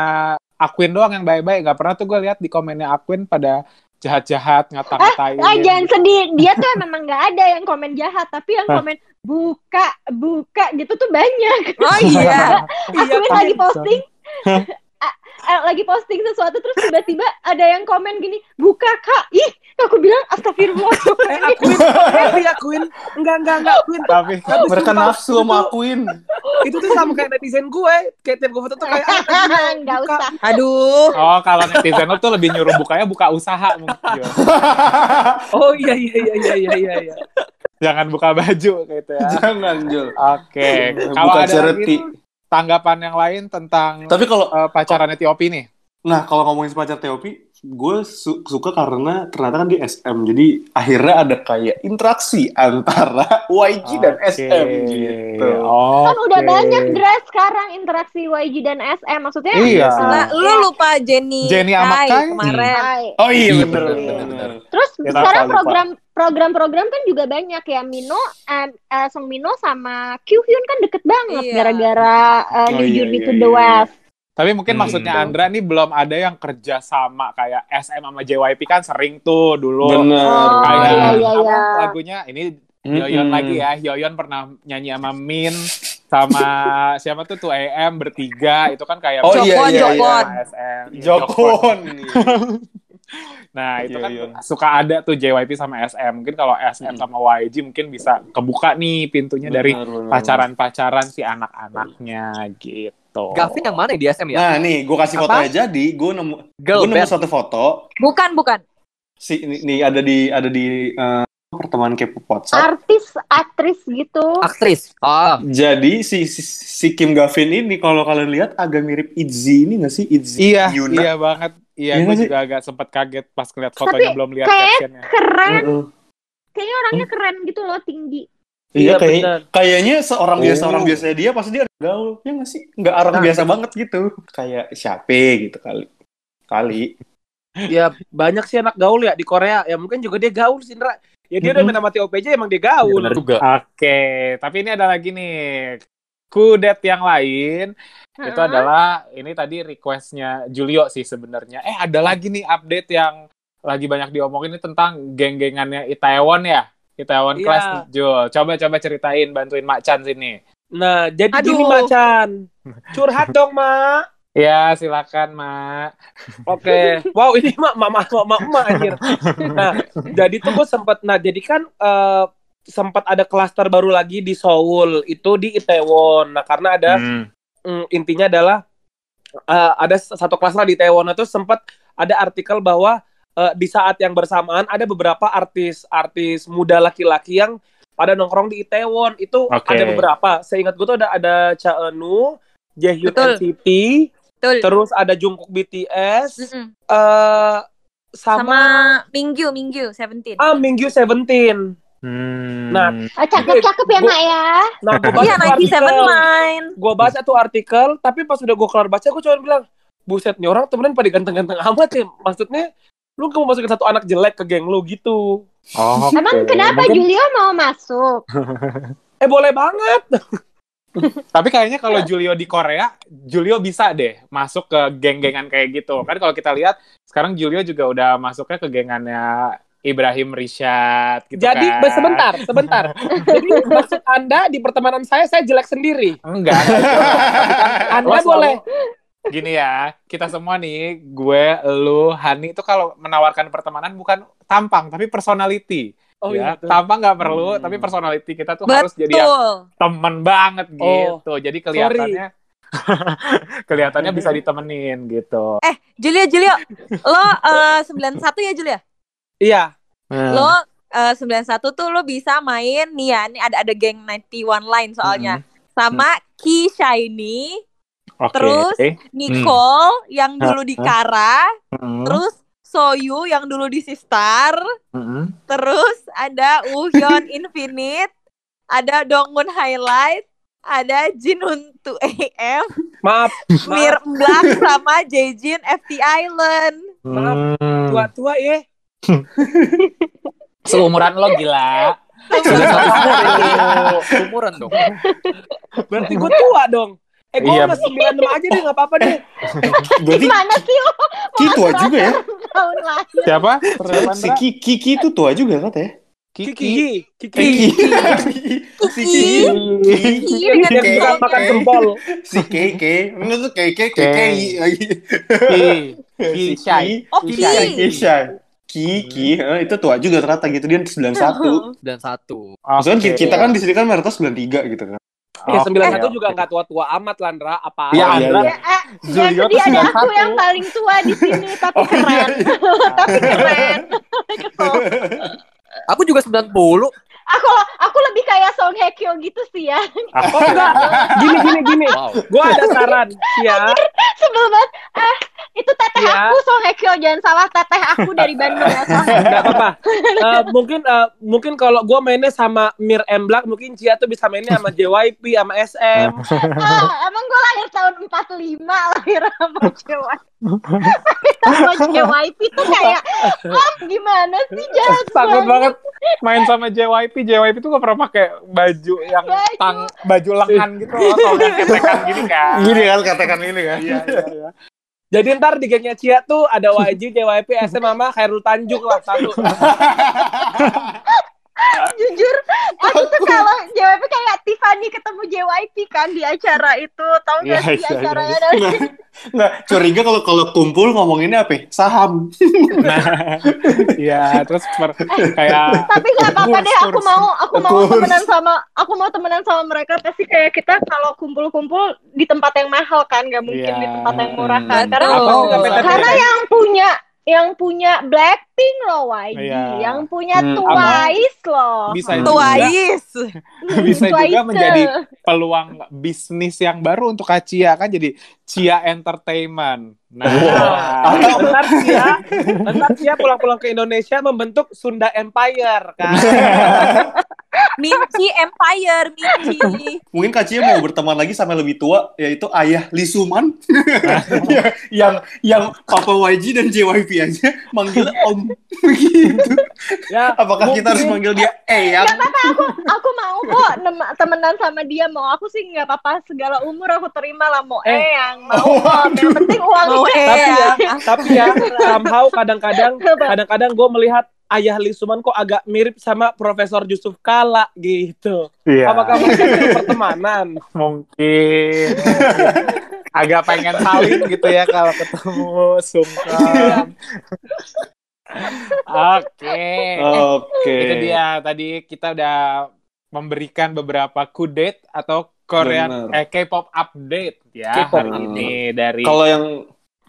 [SPEAKER 2] Aquin doang yang baik-baik. Gak pernah tuh gue lihat di komennya Aquin pada jahat-jahat ngata-ngatain.
[SPEAKER 1] Ah, jangan sedih. Dia tuh memang nggak ada yang komen jahat, tapi yang komen buka, buka gitu tuh banyak.
[SPEAKER 3] Oh iya.
[SPEAKER 4] Iya,
[SPEAKER 1] Aku
[SPEAKER 4] kan?
[SPEAKER 1] lagi posting, lagi posting sesuatu terus tiba-tiba ada yang komen gini, buka kak, ih, aku bilang astagfirullah.
[SPEAKER 4] Eh, akuin, eh, akuin, enggak, enggak, enggak, akuin.
[SPEAKER 2] Tapi
[SPEAKER 4] Tapi
[SPEAKER 6] Mereka nafsu sama akuin.
[SPEAKER 4] Itu tuh sama kayak netizen gue, kayak tiap gue foto tuh kayak ah,
[SPEAKER 1] Nggak
[SPEAKER 4] buka.
[SPEAKER 1] usah.
[SPEAKER 3] Aduh.
[SPEAKER 2] oh kalau netizen tuh lebih nyuruh bukanya buka usaha mungkin.
[SPEAKER 4] Oh iya iya iya iya iya iya. iya.
[SPEAKER 2] Jangan buka baju gitu ya.
[SPEAKER 6] Jangan, Jul.
[SPEAKER 2] Oke, kalau
[SPEAKER 6] Buka
[SPEAKER 2] ada
[SPEAKER 6] charity.
[SPEAKER 2] lagi tuh tanggapan yang lain tentang
[SPEAKER 6] Tapi kalau
[SPEAKER 2] eh, pacarannya Tiopi nih.
[SPEAKER 6] Nah, kalau ngomongin pacar TOP, gue su- suka karena ternyata kan di SM. Jadi akhirnya ada kayak interaksi antara YG dan
[SPEAKER 2] Oke.
[SPEAKER 6] SM gitu.
[SPEAKER 2] Oh,
[SPEAKER 1] Kan udah banyak Dra sekarang interaksi YG dan SM. Maksudnya
[SPEAKER 2] Iya.
[SPEAKER 3] Nah, lu lupa Jenny.
[SPEAKER 2] Jenny sama
[SPEAKER 3] Kai
[SPEAKER 2] Kai.
[SPEAKER 3] kemarin.
[SPEAKER 1] Hai.
[SPEAKER 6] Oh iya
[SPEAKER 5] Iya,
[SPEAKER 6] bener.
[SPEAKER 5] bener,
[SPEAKER 6] bener.
[SPEAKER 1] Terus
[SPEAKER 2] Ya,
[SPEAKER 1] sekarang
[SPEAKER 2] lupa, lupa.
[SPEAKER 1] Program program-program kan juga banyak ya Mino eh, eh, Song Mino sama Kyuhyun kan deket banget
[SPEAKER 3] Iya.
[SPEAKER 1] gara-gara eh,
[SPEAKER 6] Oh,
[SPEAKER 1] New
[SPEAKER 6] iya,
[SPEAKER 1] Journey
[SPEAKER 6] iya,
[SPEAKER 1] to
[SPEAKER 6] iya,
[SPEAKER 1] the
[SPEAKER 6] iya.
[SPEAKER 1] West.
[SPEAKER 2] Tapi mungkin
[SPEAKER 6] Hmm.
[SPEAKER 2] maksudnya Andra nih belum ada yang kerja sama kayak SM sama JYP kan sering tuh dulu.
[SPEAKER 6] Bener.
[SPEAKER 1] Oh,
[SPEAKER 2] Kayak
[SPEAKER 1] iya, iya,
[SPEAKER 2] apa
[SPEAKER 1] iya.
[SPEAKER 2] lagunya ini Yoyon
[SPEAKER 6] Mm-mm.
[SPEAKER 2] lagi ya. Yoyon pernah nyanyi sama Min sama siapa tuh tuh AM bertiga itu kan kayak
[SPEAKER 6] Oh iya
[SPEAKER 3] Jokon,
[SPEAKER 6] iya
[SPEAKER 3] Jokon.
[SPEAKER 6] iya.
[SPEAKER 2] SM. Iya,
[SPEAKER 6] Jokon.
[SPEAKER 2] Nah, itu kan
[SPEAKER 6] Yoyon.
[SPEAKER 2] suka ada tuh JYP sama SM. Mungkin kalau SM
[SPEAKER 6] Hmm.
[SPEAKER 2] sama YG mungkin bisa kebuka nih pintunya dari
[SPEAKER 6] Bener, bener.
[SPEAKER 2] pacaran-pacaran si anak-anaknya gitu.
[SPEAKER 5] Gavin yang mana di SM ya?
[SPEAKER 6] Nah nih, gue kasih
[SPEAKER 5] Apa?
[SPEAKER 6] fotonya jadi, gue nemu,
[SPEAKER 5] Girl
[SPEAKER 6] gue nemu
[SPEAKER 5] band.
[SPEAKER 6] satu foto.
[SPEAKER 3] Bukan, bukan.
[SPEAKER 6] Si ini, ini ada di ada di eh, pertemuan K-pop WhatsApp.
[SPEAKER 1] Artis, aktris gitu.
[SPEAKER 5] Aktris. Ah,
[SPEAKER 6] Jadi si, si si Kim Gavin ini kalau kalian lihat agak mirip Itzy ini gak sih? Itzy
[SPEAKER 2] Iya,
[SPEAKER 6] Yuna.
[SPEAKER 2] iya banget. Iya,
[SPEAKER 6] Iya
[SPEAKER 2] gue juga agak sempat kaget pas ngeliat
[SPEAKER 1] Tapi
[SPEAKER 2] fotonya belum lihat
[SPEAKER 1] kayak-
[SPEAKER 2] captionnya.
[SPEAKER 1] Keren,
[SPEAKER 6] Heeh.
[SPEAKER 1] kayaknya orangnya keren gitu loh, tinggi.
[SPEAKER 6] Iya,
[SPEAKER 4] Iya,
[SPEAKER 6] kayak, kayaknya seorang
[SPEAKER 2] Oh.
[SPEAKER 6] biasa orang biasa dia pasti dia gaul, ya nggak sih? Nggak orang
[SPEAKER 5] Nah.
[SPEAKER 6] biasa banget gitu. Kayak siapa gitu kali. Kali.
[SPEAKER 4] Ya banyak sih anak gaul ya di Korea. Ya mungkin juga dia gaul sih, Indra. Ya dia udah
[SPEAKER 6] Mm-mm.
[SPEAKER 4] main sama TOPJ emang dia gaul.
[SPEAKER 5] benar juga.
[SPEAKER 2] Oke, tapi ini ada lagi nih. Kudet yang lain itu
[SPEAKER 1] Heeh.
[SPEAKER 2] adalah ini tadi requestnya Julio sih sebenarnya. Eh ada lagi nih update yang lagi banyak diomongin ini tentang geng-gengannya Itaewon ya. Itaewon
[SPEAKER 4] Iya.
[SPEAKER 2] Class Jul. Coba coba ceritain bantuin Mak Chan sini.
[SPEAKER 4] Nah, jadi
[SPEAKER 3] Aduh.
[SPEAKER 4] gini Mak Chan. Curhat dong, Mak.
[SPEAKER 2] Ya, silakan Mak.
[SPEAKER 4] Oke. Wow, ini Mak, Mak, Mak, Mak, Mak, Mak, anjir. Nah, jadi tuh gue sempet, nah jadi kan eh, sempat ada klaster baru lagi di Seoul. Itu di Itaewon. Nah, karena ada
[SPEAKER 2] Hmm.
[SPEAKER 4] Mm, intinya adalah eh, ada satu klaster di Itaewon itu sempat ada artikel bahwa eh, di saat yang bersamaan ada beberapa artis-artis muda laki-laki yang pada nongkrong di Itaewon itu
[SPEAKER 2] Oke.
[SPEAKER 4] ada beberapa. Seingat gue tuh ada ada Cha Eun-woo, Jaehyun
[SPEAKER 3] Betul.
[SPEAKER 4] NCT,
[SPEAKER 3] Betul.
[SPEAKER 4] terus ada Jungkook BTS,
[SPEAKER 3] Mm-mm.
[SPEAKER 4] eh
[SPEAKER 3] Sama,
[SPEAKER 4] sama,
[SPEAKER 3] Minggu, Minggu, Seventeen.
[SPEAKER 4] ah Mingyu Seventeen.
[SPEAKER 2] Hmm.
[SPEAKER 4] Nah,
[SPEAKER 1] Oh, cakep-cakep ya, Mak ya.
[SPEAKER 4] Nah, gue baca
[SPEAKER 3] Iya, 97
[SPEAKER 4] artikel.
[SPEAKER 3] Line.
[SPEAKER 4] Gue baca tuh artikel, tapi pas udah gue kelar baca, gue cuma bilang, buset nih orang temenan pada ganteng-ganteng amat ya. Maksudnya, lu gak mau masukin satu anak jelek ke geng lu gitu.
[SPEAKER 2] Oh,
[SPEAKER 1] Emang
[SPEAKER 2] oke.
[SPEAKER 1] kenapa
[SPEAKER 2] Mungkin-
[SPEAKER 1] Julio mau masuk?
[SPEAKER 4] Eh boleh banget.
[SPEAKER 2] Tapi kayaknya kalau Julio di Korea, Julio bisa deh masuk ke geng-gengan kayak gitu. Kan kalau kita lihat sekarang Julio juga udah masuknya ke gengannya Ibrahim Rishad gitu
[SPEAKER 4] Jadi,
[SPEAKER 2] kan.
[SPEAKER 4] sebentar, sebentar. Jadi, maksud Anda di pertemanan saya, saya jelek sendiri.
[SPEAKER 2] Enggak.
[SPEAKER 4] Anda
[SPEAKER 2] selalu-
[SPEAKER 4] boleh.
[SPEAKER 2] Gini ya, kita semua nih, gue, lu, Hani itu kalau menawarkan pertemanan bukan tampang, tapi personality.
[SPEAKER 4] Oh
[SPEAKER 2] ya,
[SPEAKER 4] iya. betul.
[SPEAKER 2] tampang nggak perlu,
[SPEAKER 6] Hmm.
[SPEAKER 2] tapi personality kita tuh harus jadi
[SPEAKER 3] Betul.
[SPEAKER 2] temen banget
[SPEAKER 4] Oh,
[SPEAKER 2] gitu. Jadi kelihatannya kelihatannya bisa ditemenin gitu.
[SPEAKER 3] Eh, Julio, Julio. Lo eh, 91 ya, Julio?
[SPEAKER 4] Iya.
[SPEAKER 3] Lo eh, 91 tuh lo bisa main nih ya, nih ada ada geng 91 line soalnya. Sama Ki Shiny,
[SPEAKER 2] Oke.
[SPEAKER 3] terus Nicole yang dulu di Kara,
[SPEAKER 2] Hmm.
[SPEAKER 3] terus Soyu yang dulu di Sistar,
[SPEAKER 2] Hmm.
[SPEAKER 3] terus ada Uhyun Infinite, ada Dongwon Highlight, ada Jinhoon 2AM,
[SPEAKER 4] Maaf,
[SPEAKER 3] Mir Black sama Jejin FT Island.
[SPEAKER 2] Hmm.
[SPEAKER 4] tua-tua ya.
[SPEAKER 2] Seumuran lo gila.
[SPEAKER 5] Sudah satu Umuran dong.
[SPEAKER 4] Berarti gue tua dong. Eh, gue
[SPEAKER 2] Iya.
[SPEAKER 4] masih 96 aja deh, gak apa-apa deh.
[SPEAKER 6] Berarti
[SPEAKER 1] Gimana sih lo?
[SPEAKER 6] Ki tua juga ya?
[SPEAKER 1] Tahun lahir.
[SPEAKER 2] Siapa?
[SPEAKER 6] Si Ki- Kiki itu tua juga katanya.
[SPEAKER 2] Kiki.
[SPEAKER 4] Kiki. Kiki.
[SPEAKER 6] Si Kiki.
[SPEAKER 3] Kiki
[SPEAKER 4] Yang suka
[SPEAKER 3] jempol.
[SPEAKER 4] makan jempol.
[SPEAKER 6] Si Keke. Enggak tuh Keke,
[SPEAKER 2] Keke.
[SPEAKER 6] Keke lagi.
[SPEAKER 2] Ki. Ki
[SPEAKER 6] Si
[SPEAKER 2] Shai.
[SPEAKER 6] Ki.
[SPEAKER 3] Oh,
[SPEAKER 2] Ki
[SPEAKER 6] eh, itu tua juga ternyata gitu dia 91.
[SPEAKER 5] Dan satu.
[SPEAKER 6] Maksudnya
[SPEAKER 2] Oke.
[SPEAKER 6] kita kan di sini kan Mayoritas 93 gitu kan.
[SPEAKER 4] Ya, 91
[SPEAKER 2] oke.
[SPEAKER 4] juga gak tua-tua amat, Landra. Apa
[SPEAKER 2] Iya,
[SPEAKER 6] Oh, iya,
[SPEAKER 2] Andra.
[SPEAKER 6] iya.
[SPEAKER 1] Eh,
[SPEAKER 2] Julio tuh
[SPEAKER 1] sedih ada aku
[SPEAKER 2] 91.
[SPEAKER 1] yang paling tua di sini, tapi
[SPEAKER 6] Oh iya.
[SPEAKER 1] keren. tapi keren.
[SPEAKER 5] Aku juga 90.
[SPEAKER 1] Aku aku lebih kayak Song Hye Kyo gitu sih ya.
[SPEAKER 4] Oh enggak. Gini, gini, gini.
[SPEAKER 5] Wow.
[SPEAKER 4] Gue ada saran. Ya,
[SPEAKER 1] Sebel banget. Ah, itu teteh
[SPEAKER 4] Iya.
[SPEAKER 1] aku Song Hye Kyo, jangan salah teteh aku dari Bandung ya. Song.
[SPEAKER 4] Gak apa-apa. Eh, mungkin eh, mungkin kalau gue mainnya sama Mir M Black, mungkin Cia tuh bisa mainnya sama JYP, sama SM.
[SPEAKER 1] Ah, emang gue lahir tahun 45 lahir sama lahir sama JYP tuh kayak, oh gimana sih jahat
[SPEAKER 2] Takut banget main sama JYP. JYP tuh gak pernah pakai baju yang
[SPEAKER 1] Baju.
[SPEAKER 2] tang baju lengan gitu loh, soalnya ketekan gini kan.
[SPEAKER 6] Gini kan katakan ini kan.
[SPEAKER 2] Iya, iya, iya.
[SPEAKER 4] Jadi ntar di gengnya Cia tuh ada YG, JYP, SM, sama Khairul Tanjung lah satu.
[SPEAKER 1] Jujur, aku tuh kalau JYP kayak Tiffany ketemu JYP kan di acara itu. Tahu
[SPEAKER 2] Iya,
[SPEAKER 1] gak sih
[SPEAKER 2] iya, iya.
[SPEAKER 1] acaranya dari
[SPEAKER 6] Nggak, curiga kalau kalau kumpul ngomonginnya apa? ya? Saham.
[SPEAKER 2] Nah, iya, terus per- kayak
[SPEAKER 1] tapi nggak apa-apa
[SPEAKER 2] Kurs,
[SPEAKER 1] deh aku
[SPEAKER 2] kurs.
[SPEAKER 1] mau aku mau
[SPEAKER 6] Kurs.
[SPEAKER 1] temenan sama aku mau temenan sama mereka pasti kayak kita kalau kumpul-kumpul di tempat yang mahal kan nggak mungkin
[SPEAKER 2] Iya.
[SPEAKER 1] di tempat yang murah kan
[SPEAKER 6] Hmm.
[SPEAKER 1] karena?
[SPEAKER 4] Nggak
[SPEAKER 1] karena yang punya yang punya Blackpink loh YG
[SPEAKER 2] Iya.
[SPEAKER 1] yang punya
[SPEAKER 6] Hmm,
[SPEAKER 1] Twice loh
[SPEAKER 2] bisa
[SPEAKER 6] Hmm.
[SPEAKER 2] juga
[SPEAKER 3] Twice.
[SPEAKER 2] bisa juga
[SPEAKER 1] Twice.
[SPEAKER 2] menjadi peluang bisnis yang baru untuk Kak Cia kan jadi Cia Entertainment. Nah,
[SPEAKER 4] Atau ntar Cia, ntar Cia pulang-pulang ke Indonesia membentuk Sunda Empire kan.
[SPEAKER 3] Minci Empire, Minci.
[SPEAKER 6] Mungkin Kak Cia mau berteman lagi sama yang lebih tua, yaitu ayah Lisuman. Ya, yang yang Papa YG dan JYP aja manggil Om. gitu.
[SPEAKER 4] Ya,
[SPEAKER 6] Apakah kita harus
[SPEAKER 4] mungkin-
[SPEAKER 6] manggil dia Eyang?
[SPEAKER 1] Nggak apa-apa aku aku mau kok nem- temenan sama dia mau aku sih nggak apa-apa segala umur aku terima lah mau
[SPEAKER 4] Eh.
[SPEAKER 1] eyang mau om yang penting uang
[SPEAKER 3] Mau
[SPEAKER 4] tapi ya, tapi ya somehow kadang-kadang kadang-kadang gue melihat ayah Lisuman kok agak mirip sama Profesor Yusuf Kala gitu.
[SPEAKER 2] iya,
[SPEAKER 4] Apakah mereka itu pertemanan?
[SPEAKER 2] mungkin agak pengen saling gitu ya kalau ketemu sungkem. Oke.
[SPEAKER 6] Oke.
[SPEAKER 2] Itu dia tadi kita udah memberikan beberapa kudet atau Korean
[SPEAKER 6] Bener.
[SPEAKER 2] eh, K-pop update ya
[SPEAKER 4] K-pop
[SPEAKER 2] hari ini dari
[SPEAKER 6] Kalau yang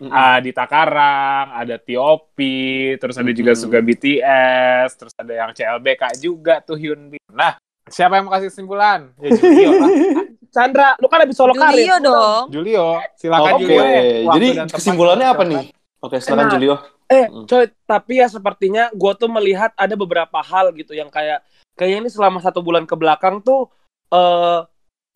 [SPEAKER 2] ah, di Takarang, ada T.O.P, terus ada juga
[SPEAKER 6] Mhm.
[SPEAKER 2] Suga BTS, terus ada yang CLBK juga tuh Hyunbin. Nah, siapa yang mau kasih kesimpulan? Ya Julio lah.
[SPEAKER 4] Chandra, lu kan lebih solo karir.
[SPEAKER 3] Julio dong.
[SPEAKER 2] Julio, silakan
[SPEAKER 6] Oke,
[SPEAKER 2] Julio. Waktu
[SPEAKER 6] jadi kesimpulannya apa nih? Oke, silakan
[SPEAKER 4] Nah.
[SPEAKER 6] Julio.
[SPEAKER 4] Eh,
[SPEAKER 6] Hmm.
[SPEAKER 4] coy, tapi ya sepertinya gue tuh melihat ada beberapa hal gitu yang kayak kayaknya ini selama satu bulan ke belakang tuh eh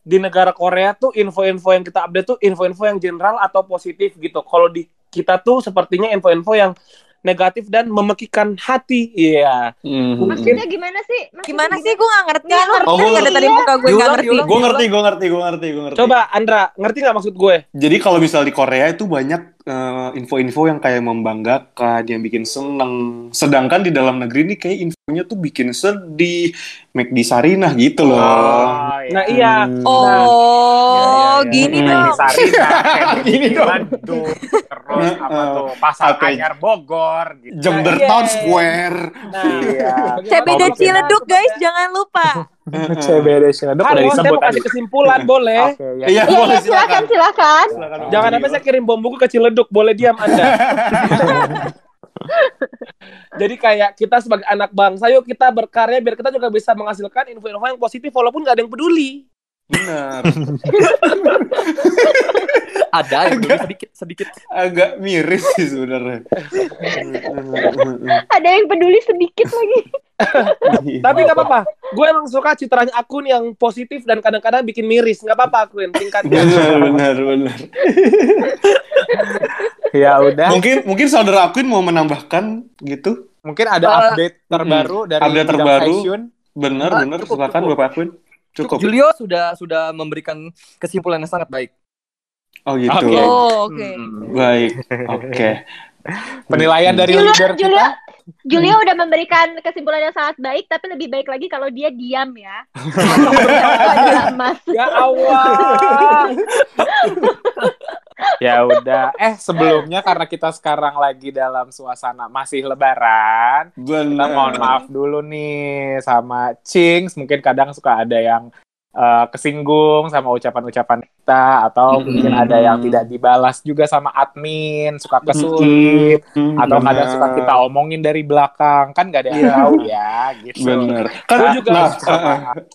[SPEAKER 4] di negara Korea tuh info-info yang kita update tuh info-info yang general atau positif gitu. Kalau di kita tuh sepertinya info-info yang negatif dan memekikan hati. Iya.
[SPEAKER 6] Hmm.
[SPEAKER 1] Maksudnya gimana sih? Maksudnya
[SPEAKER 3] Gimana sih gue gak ngerti.
[SPEAKER 1] Nggak
[SPEAKER 3] Lu
[SPEAKER 1] ngerti
[SPEAKER 6] Oh, gua
[SPEAKER 3] nggak ada tadi muka gue gak ngerti.
[SPEAKER 6] Gue ngerti, gue ngerti, gue ngerti, gue ngerti.
[SPEAKER 4] Coba Andra, ngerti nggak maksud gue?
[SPEAKER 6] Jadi kalau misal di Korea itu banyak eh, info-info yang kayak membanggakan, yang bikin seneng. Sedangkan di dalam negeri ini kayak infonya tuh bikin sedih, make di Sarinah gitu loh.
[SPEAKER 2] Oh,
[SPEAKER 4] Nah, iya.
[SPEAKER 6] Hmm.
[SPEAKER 3] Oh,
[SPEAKER 2] Ya, ya, ya.
[SPEAKER 3] gini
[SPEAKER 6] Hmm.
[SPEAKER 3] dong.
[SPEAKER 2] Sarina, kayak
[SPEAKER 6] Gini dong.
[SPEAKER 2] Terus apa tuh Pasar
[SPEAKER 6] Apa?
[SPEAKER 2] Anyar Bogor gitu.
[SPEAKER 6] Jember
[SPEAKER 4] Nah, iya.
[SPEAKER 6] Town Square.
[SPEAKER 4] Nah,
[SPEAKER 2] Iya.
[SPEAKER 3] CBD Ciledug guys, jangan lupa.
[SPEAKER 2] CBD Ciledug udah
[SPEAKER 4] Halo, saya mau kasih kesimpulan, boleh?
[SPEAKER 2] Oke, ya.
[SPEAKER 6] Iya,
[SPEAKER 1] Iya,
[SPEAKER 6] boleh
[SPEAKER 1] iya, silakan, silakan.
[SPEAKER 6] Silakan,
[SPEAKER 4] Jangan sampai saya kirim bom buku ke Ciledug, boleh diam Anda. Jadi kayak kita sebagai anak bangsa, yuk kita berkarya biar kita juga bisa menghasilkan info-info yang positif walaupun nggak ada yang peduli.
[SPEAKER 6] Benar.
[SPEAKER 5] Ada yang peduli sedikit sedikit.
[SPEAKER 6] Agak miris sih sebenarnya.
[SPEAKER 1] Ada yang peduli sedikit lagi.
[SPEAKER 4] Tapi nggak apa-apa, gue emang suka citranya akun yang positif dan kadang-kadang bikin miris. Nggak apa-apa akun, tingkatnya.
[SPEAKER 6] benar, benar, benar.
[SPEAKER 2] Ya udah.
[SPEAKER 6] Mungkin mungkin saudara Aquin mau menambahkan gitu.
[SPEAKER 2] Mungkin ada
[SPEAKER 5] Uh,
[SPEAKER 2] update terbaru dari
[SPEAKER 6] update terbaru.
[SPEAKER 2] fashion.
[SPEAKER 6] Benar,
[SPEAKER 5] Ah,
[SPEAKER 6] benar. Silakan
[SPEAKER 5] cukup.
[SPEAKER 6] Bapak Aquin. Cukup.
[SPEAKER 5] Julio sudah sudah memberikan kesimpulan yang sangat baik.
[SPEAKER 6] Oh gitu.
[SPEAKER 2] Oke.
[SPEAKER 3] Oh, oke.
[SPEAKER 5] Hmm.
[SPEAKER 6] Baik. Oke.
[SPEAKER 2] Penilaian dari
[SPEAKER 1] Julia,
[SPEAKER 2] leader
[SPEAKER 1] Julia,
[SPEAKER 2] kita.
[SPEAKER 1] Julia udah memberikan kesimpulan yang sangat baik, tapi lebih baik lagi kalau dia diam ya. Emas.
[SPEAKER 4] Ya Allah.
[SPEAKER 2] Ya udah. Eh sebelumnya karena kita sekarang lagi dalam suasana masih lebaran, kita
[SPEAKER 6] Benar.
[SPEAKER 2] mohon maaf dulu nih sama Cings. Mungkin kadang suka ada yang eh, kesinggung sama ucapan-ucapan kita atau
[SPEAKER 6] Mm-mm.
[SPEAKER 2] mungkin ada yang tidak dibalas juga sama admin, suka kesulit
[SPEAKER 6] Mm,
[SPEAKER 2] atau kadang suka kita omongin dari belakang kan gak ada yang
[SPEAKER 6] Iya.
[SPEAKER 2] tahu ya gitu.
[SPEAKER 6] Benar. Kan
[SPEAKER 4] Gua juga-
[SPEAKER 6] nah,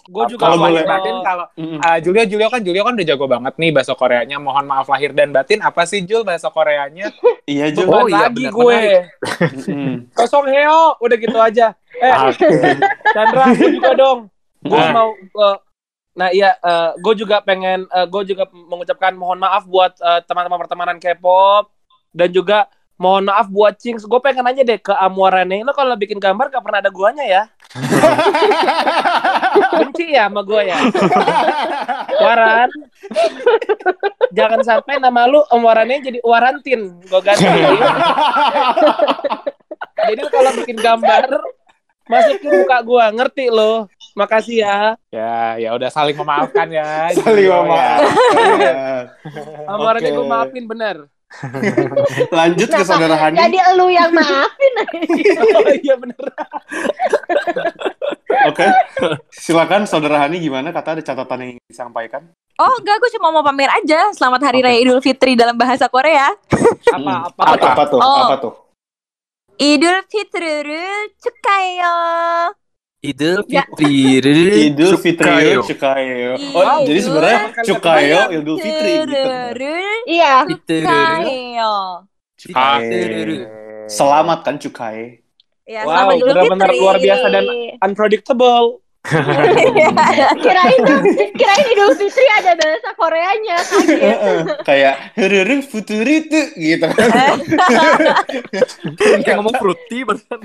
[SPEAKER 4] Gue juga
[SPEAKER 6] Kalau
[SPEAKER 2] Kalau
[SPEAKER 6] boleh-
[SPEAKER 2] batin kalau Uh, Julio, Julio kan Julio kan udah jago banget nih bahasa Koreanya. Mohon maaf lahir dan batin. Apa sih Jul bahasa Koreanya?
[SPEAKER 6] iya Jul.
[SPEAKER 5] Oh, iya,
[SPEAKER 4] lagi
[SPEAKER 5] benar,
[SPEAKER 4] gue.
[SPEAKER 6] Mm.
[SPEAKER 4] Kosong heo, udah gitu aja. Eh, Chandra, gue juga dong. Gue
[SPEAKER 2] Ah.
[SPEAKER 4] mau eh, Nah iya, gue juga pengen, gue juga mengucapkan mohon maaf buat eh, teman-teman pertemanan K-pop dan juga mohon maaf buat Cings. Gue pengen aja deh ke Amuarane, lo kalau bikin gambar gak pernah ada guanya ya? Benci ya sama gue ya? Waran, jangan sampai nama lu Amuarane jadi Warantin, gue ganti. jadi kalau bikin gambar masukin muka gue, ngerti lo? Makasih ya.
[SPEAKER 2] Ya, ya udah saling memaafkan ya.
[SPEAKER 6] Gitu saling
[SPEAKER 2] ya.
[SPEAKER 6] memaafkan.
[SPEAKER 4] Ya.
[SPEAKER 6] Okay.
[SPEAKER 4] gue maafin bener.
[SPEAKER 6] Lanjut ke saudara Hani.
[SPEAKER 1] Jadi elu yang maafin.
[SPEAKER 4] oh iya bener.
[SPEAKER 6] Oke, okay. silakan saudara Hani gimana kata ada catatan yang ingin disampaikan?
[SPEAKER 3] Oh enggak, gue cuma mau pamer aja. Selamat Hari
[SPEAKER 6] okay.
[SPEAKER 3] Raya Idul Fitri dalam bahasa Korea.
[SPEAKER 4] apa, apa,
[SPEAKER 6] apa,
[SPEAKER 4] apa,
[SPEAKER 6] apa tuh?
[SPEAKER 3] Oh.
[SPEAKER 6] Apa tuh?
[SPEAKER 3] Idul Fitri cekayo.
[SPEAKER 5] Idul Fitri.
[SPEAKER 6] Idul Fitri
[SPEAKER 5] Cukayo.
[SPEAKER 3] Oh,
[SPEAKER 6] oh jadi sebenarnya Cukayo Idul Fitri gitu.
[SPEAKER 1] Iya.
[SPEAKER 3] Cukayo.
[SPEAKER 6] Cukayo. Selamat kan Cukai.
[SPEAKER 3] Ya,
[SPEAKER 4] wow, benar-benar luar biasa dan unpredictable
[SPEAKER 1] kirain kirain Idul Fitri ada bahasa Koreanya kaget.
[SPEAKER 6] Kayak Herere Futuri tuh gitu.
[SPEAKER 5] Kayak ngomong fruity barusan.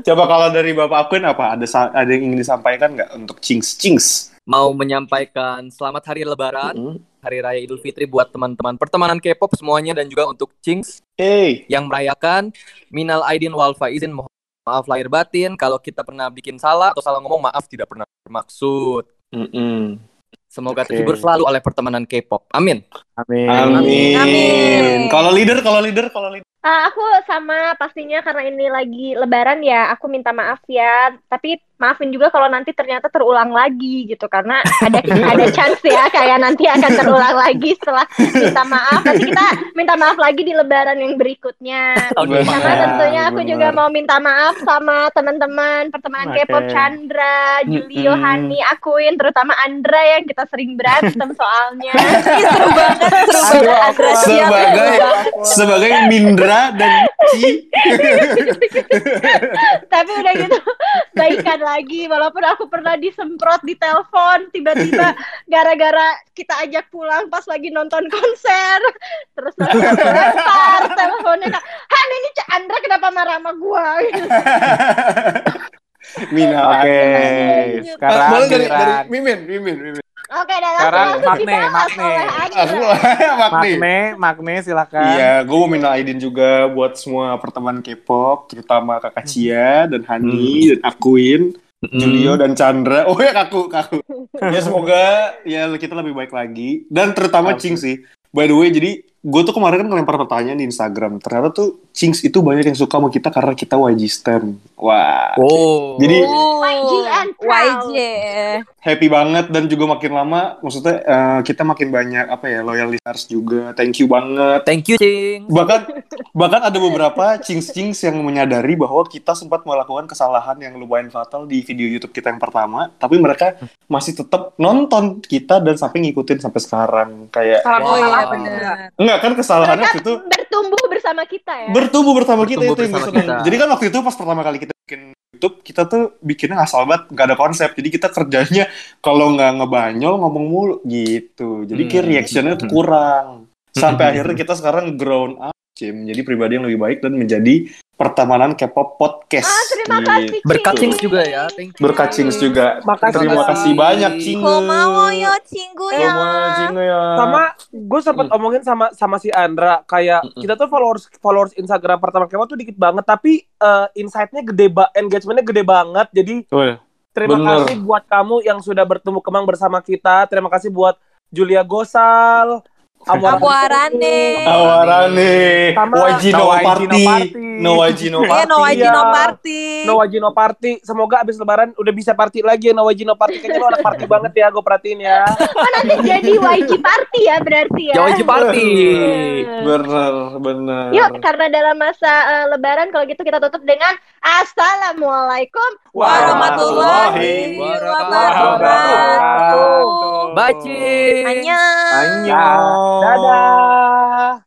[SPEAKER 6] Coba kalau dari Bapak Akun apa? Ada ada yang ingin disampaikan nggak untuk Cings Cings?
[SPEAKER 5] Mau menyampaikan selamat hari lebaran,
[SPEAKER 6] Mm.
[SPEAKER 5] hari raya Idul Fitri buat teman-teman pertemanan K-pop semuanya dan juga untuk Cings
[SPEAKER 6] Hey.
[SPEAKER 5] yang merayakan minal aidin wal faizin mohon maaf lahir batin kalau kita pernah bikin salah atau salah ngomong maaf tidak pernah bermaksud.
[SPEAKER 6] Mm-mm.
[SPEAKER 5] Semoga
[SPEAKER 6] Oke.
[SPEAKER 5] terhibur selalu oleh pertemanan K-pop. Amin.
[SPEAKER 2] Amin.
[SPEAKER 6] Amin.
[SPEAKER 3] Amin.
[SPEAKER 6] Kalau leader, kalau leader, kalau leader.
[SPEAKER 1] Ah, aku sama pastinya karena ini lagi lebaran ya, aku minta maaf ya. Tapi maafin juga kalau nanti ternyata terulang lagi gitu karena ada ada chance ya kayak nanti akan terulang lagi setelah minta maaf. Nanti kita minta maaf lagi di lebaran yang berikutnya. Sama
[SPEAKER 5] depan.
[SPEAKER 1] tentunya aku
[SPEAKER 6] benar.
[SPEAKER 1] juga mau minta maaf sama teman-teman pertemanan
[SPEAKER 2] Oke.
[SPEAKER 1] K-pop Chandra, Julio,
[SPEAKER 6] Mm-mm.
[SPEAKER 1] Hani, akuin terutama Andra yang kita sering berantem soalnya.
[SPEAKER 3] seru banget,
[SPEAKER 6] sebagai sebagai Mindra dan Ci.
[SPEAKER 1] Tapi udah gitu baikan lagi. Walaupun aku pernah disemprot di telepon tiba-tiba gara-gara kita ajak pulang pas lagi nonton konser. Terus lempar teleponnya Han ini Cak Andra kenapa marah sama gua? Gitu.
[SPEAKER 6] Mina
[SPEAKER 2] Oke,
[SPEAKER 1] Lanjut.
[SPEAKER 2] sekarang
[SPEAKER 6] dari, dari Mimin Mimin Mimin
[SPEAKER 1] Oke
[SPEAKER 2] Sekarang Magne.
[SPEAKER 1] oleh
[SPEAKER 6] aku
[SPEAKER 1] Andra
[SPEAKER 6] Makni
[SPEAKER 2] Magne, Magne silakan.
[SPEAKER 6] Iya, gue mau minta Aidin juga buat semua pertemanan K-pop, terutama kakak Cia dan Hani dan Akuin, Julio dan Chandra. Oh ya kaku, kaku. Ya semoga ya kita lebih baik lagi. Dan terutama Cing sih. By the way, jadi gue tuh kemarin kan ngelempar pertanyaan di Instagram. Ternyata tuh Cings itu banyak yang suka sama kita karena kita YG Stan. Wah,
[SPEAKER 5] Oh.
[SPEAKER 6] Jadi-
[SPEAKER 1] YG and proud.
[SPEAKER 3] YG.
[SPEAKER 6] happy banget dan juga makin lama, maksudnya eh, kita makin banyak apa ya loyal listeners juga. Thank you banget.
[SPEAKER 5] Thank you, Cing.
[SPEAKER 6] bahkan bahkan ada beberapa cings-cings yang menyadari bahwa kita sempat melakukan kesalahan yang lumayan fatal di video YouTube kita yang pertama, tapi mereka masih tetap nonton kita dan sampai ngikutin sampai sekarang. Kayak
[SPEAKER 4] Salah
[SPEAKER 3] Oh iya
[SPEAKER 4] apa nih?
[SPEAKER 3] benar.
[SPEAKER 6] Enggak kan kesalahannya
[SPEAKER 1] Mereka
[SPEAKER 6] waktu itu
[SPEAKER 1] bertumbuh bersama kita ya
[SPEAKER 6] bertumbuh bersama kita
[SPEAKER 5] Bertumbuh
[SPEAKER 6] itu yang
[SPEAKER 5] bersama
[SPEAKER 6] seneng.
[SPEAKER 5] kita.
[SPEAKER 6] Jadi kan waktu itu pas pertama kali kita bikin YouTube, kita tuh bikinnya nggak banget, nggak ada konsep. Jadi kita kerjanya kalau nggak ngebanyol ngomong mulu gitu. Jadi kayak
[SPEAKER 5] Hmm.
[SPEAKER 6] reactionnya tuh kurang. Sampai akhirnya kita sekarang grown up, Cim. Jadi pribadi yang lebih baik dan menjadi pertemanan K-pop podcast.
[SPEAKER 1] ah terima
[SPEAKER 6] Gitu.
[SPEAKER 1] kasih
[SPEAKER 5] Berkat
[SPEAKER 1] Cing.
[SPEAKER 5] Cings juga ya. Thank you.
[SPEAKER 6] Berkat Cings juga.
[SPEAKER 4] Makasih,
[SPEAKER 6] Terima kasih banyak Cing.
[SPEAKER 3] Komawo yo cinggu ya.
[SPEAKER 6] Cing ya.
[SPEAKER 4] Sama gue sempet
[SPEAKER 6] Hmm.
[SPEAKER 4] omongin sama sama si Andra kayak
[SPEAKER 6] Mm-mm.
[SPEAKER 4] kita tuh followers followers Instagram pertama Kewa tuh dikit banget tapi eh, insight-nya gede ba engagementnya gede banget jadi
[SPEAKER 2] Betul.
[SPEAKER 4] terima
[SPEAKER 6] Bener.
[SPEAKER 4] kasih buat kamu yang sudah bertumbuh kembang bersama kita terima kasih buat Julia Gosal
[SPEAKER 6] Awarane.
[SPEAKER 4] Sama
[SPEAKER 6] Waji no
[SPEAKER 2] No YG, no
[SPEAKER 6] party.
[SPEAKER 2] party.
[SPEAKER 6] No Waji no
[SPEAKER 3] Iya,
[SPEAKER 6] party.
[SPEAKER 3] no YG no
[SPEAKER 4] Iya.
[SPEAKER 3] party.
[SPEAKER 4] No Wajino Party semoga abis lebaran udah bisa party lagi ya No Wajino Party kayaknya lo anak party banget ya gue perhatiin ya
[SPEAKER 1] oh nanti jadi YG party ya berarti ya
[SPEAKER 5] YG Party.
[SPEAKER 6] Bener, bener.
[SPEAKER 1] Yuk, karena dalam masa eh, Lebaran, kalau gitu kita tutup dengan Assalamualaikum
[SPEAKER 3] Warahmatullahi
[SPEAKER 5] wabarakatuh. Cing.
[SPEAKER 3] Annyeong.
[SPEAKER 2] Annyeong.
[SPEAKER 4] Dadah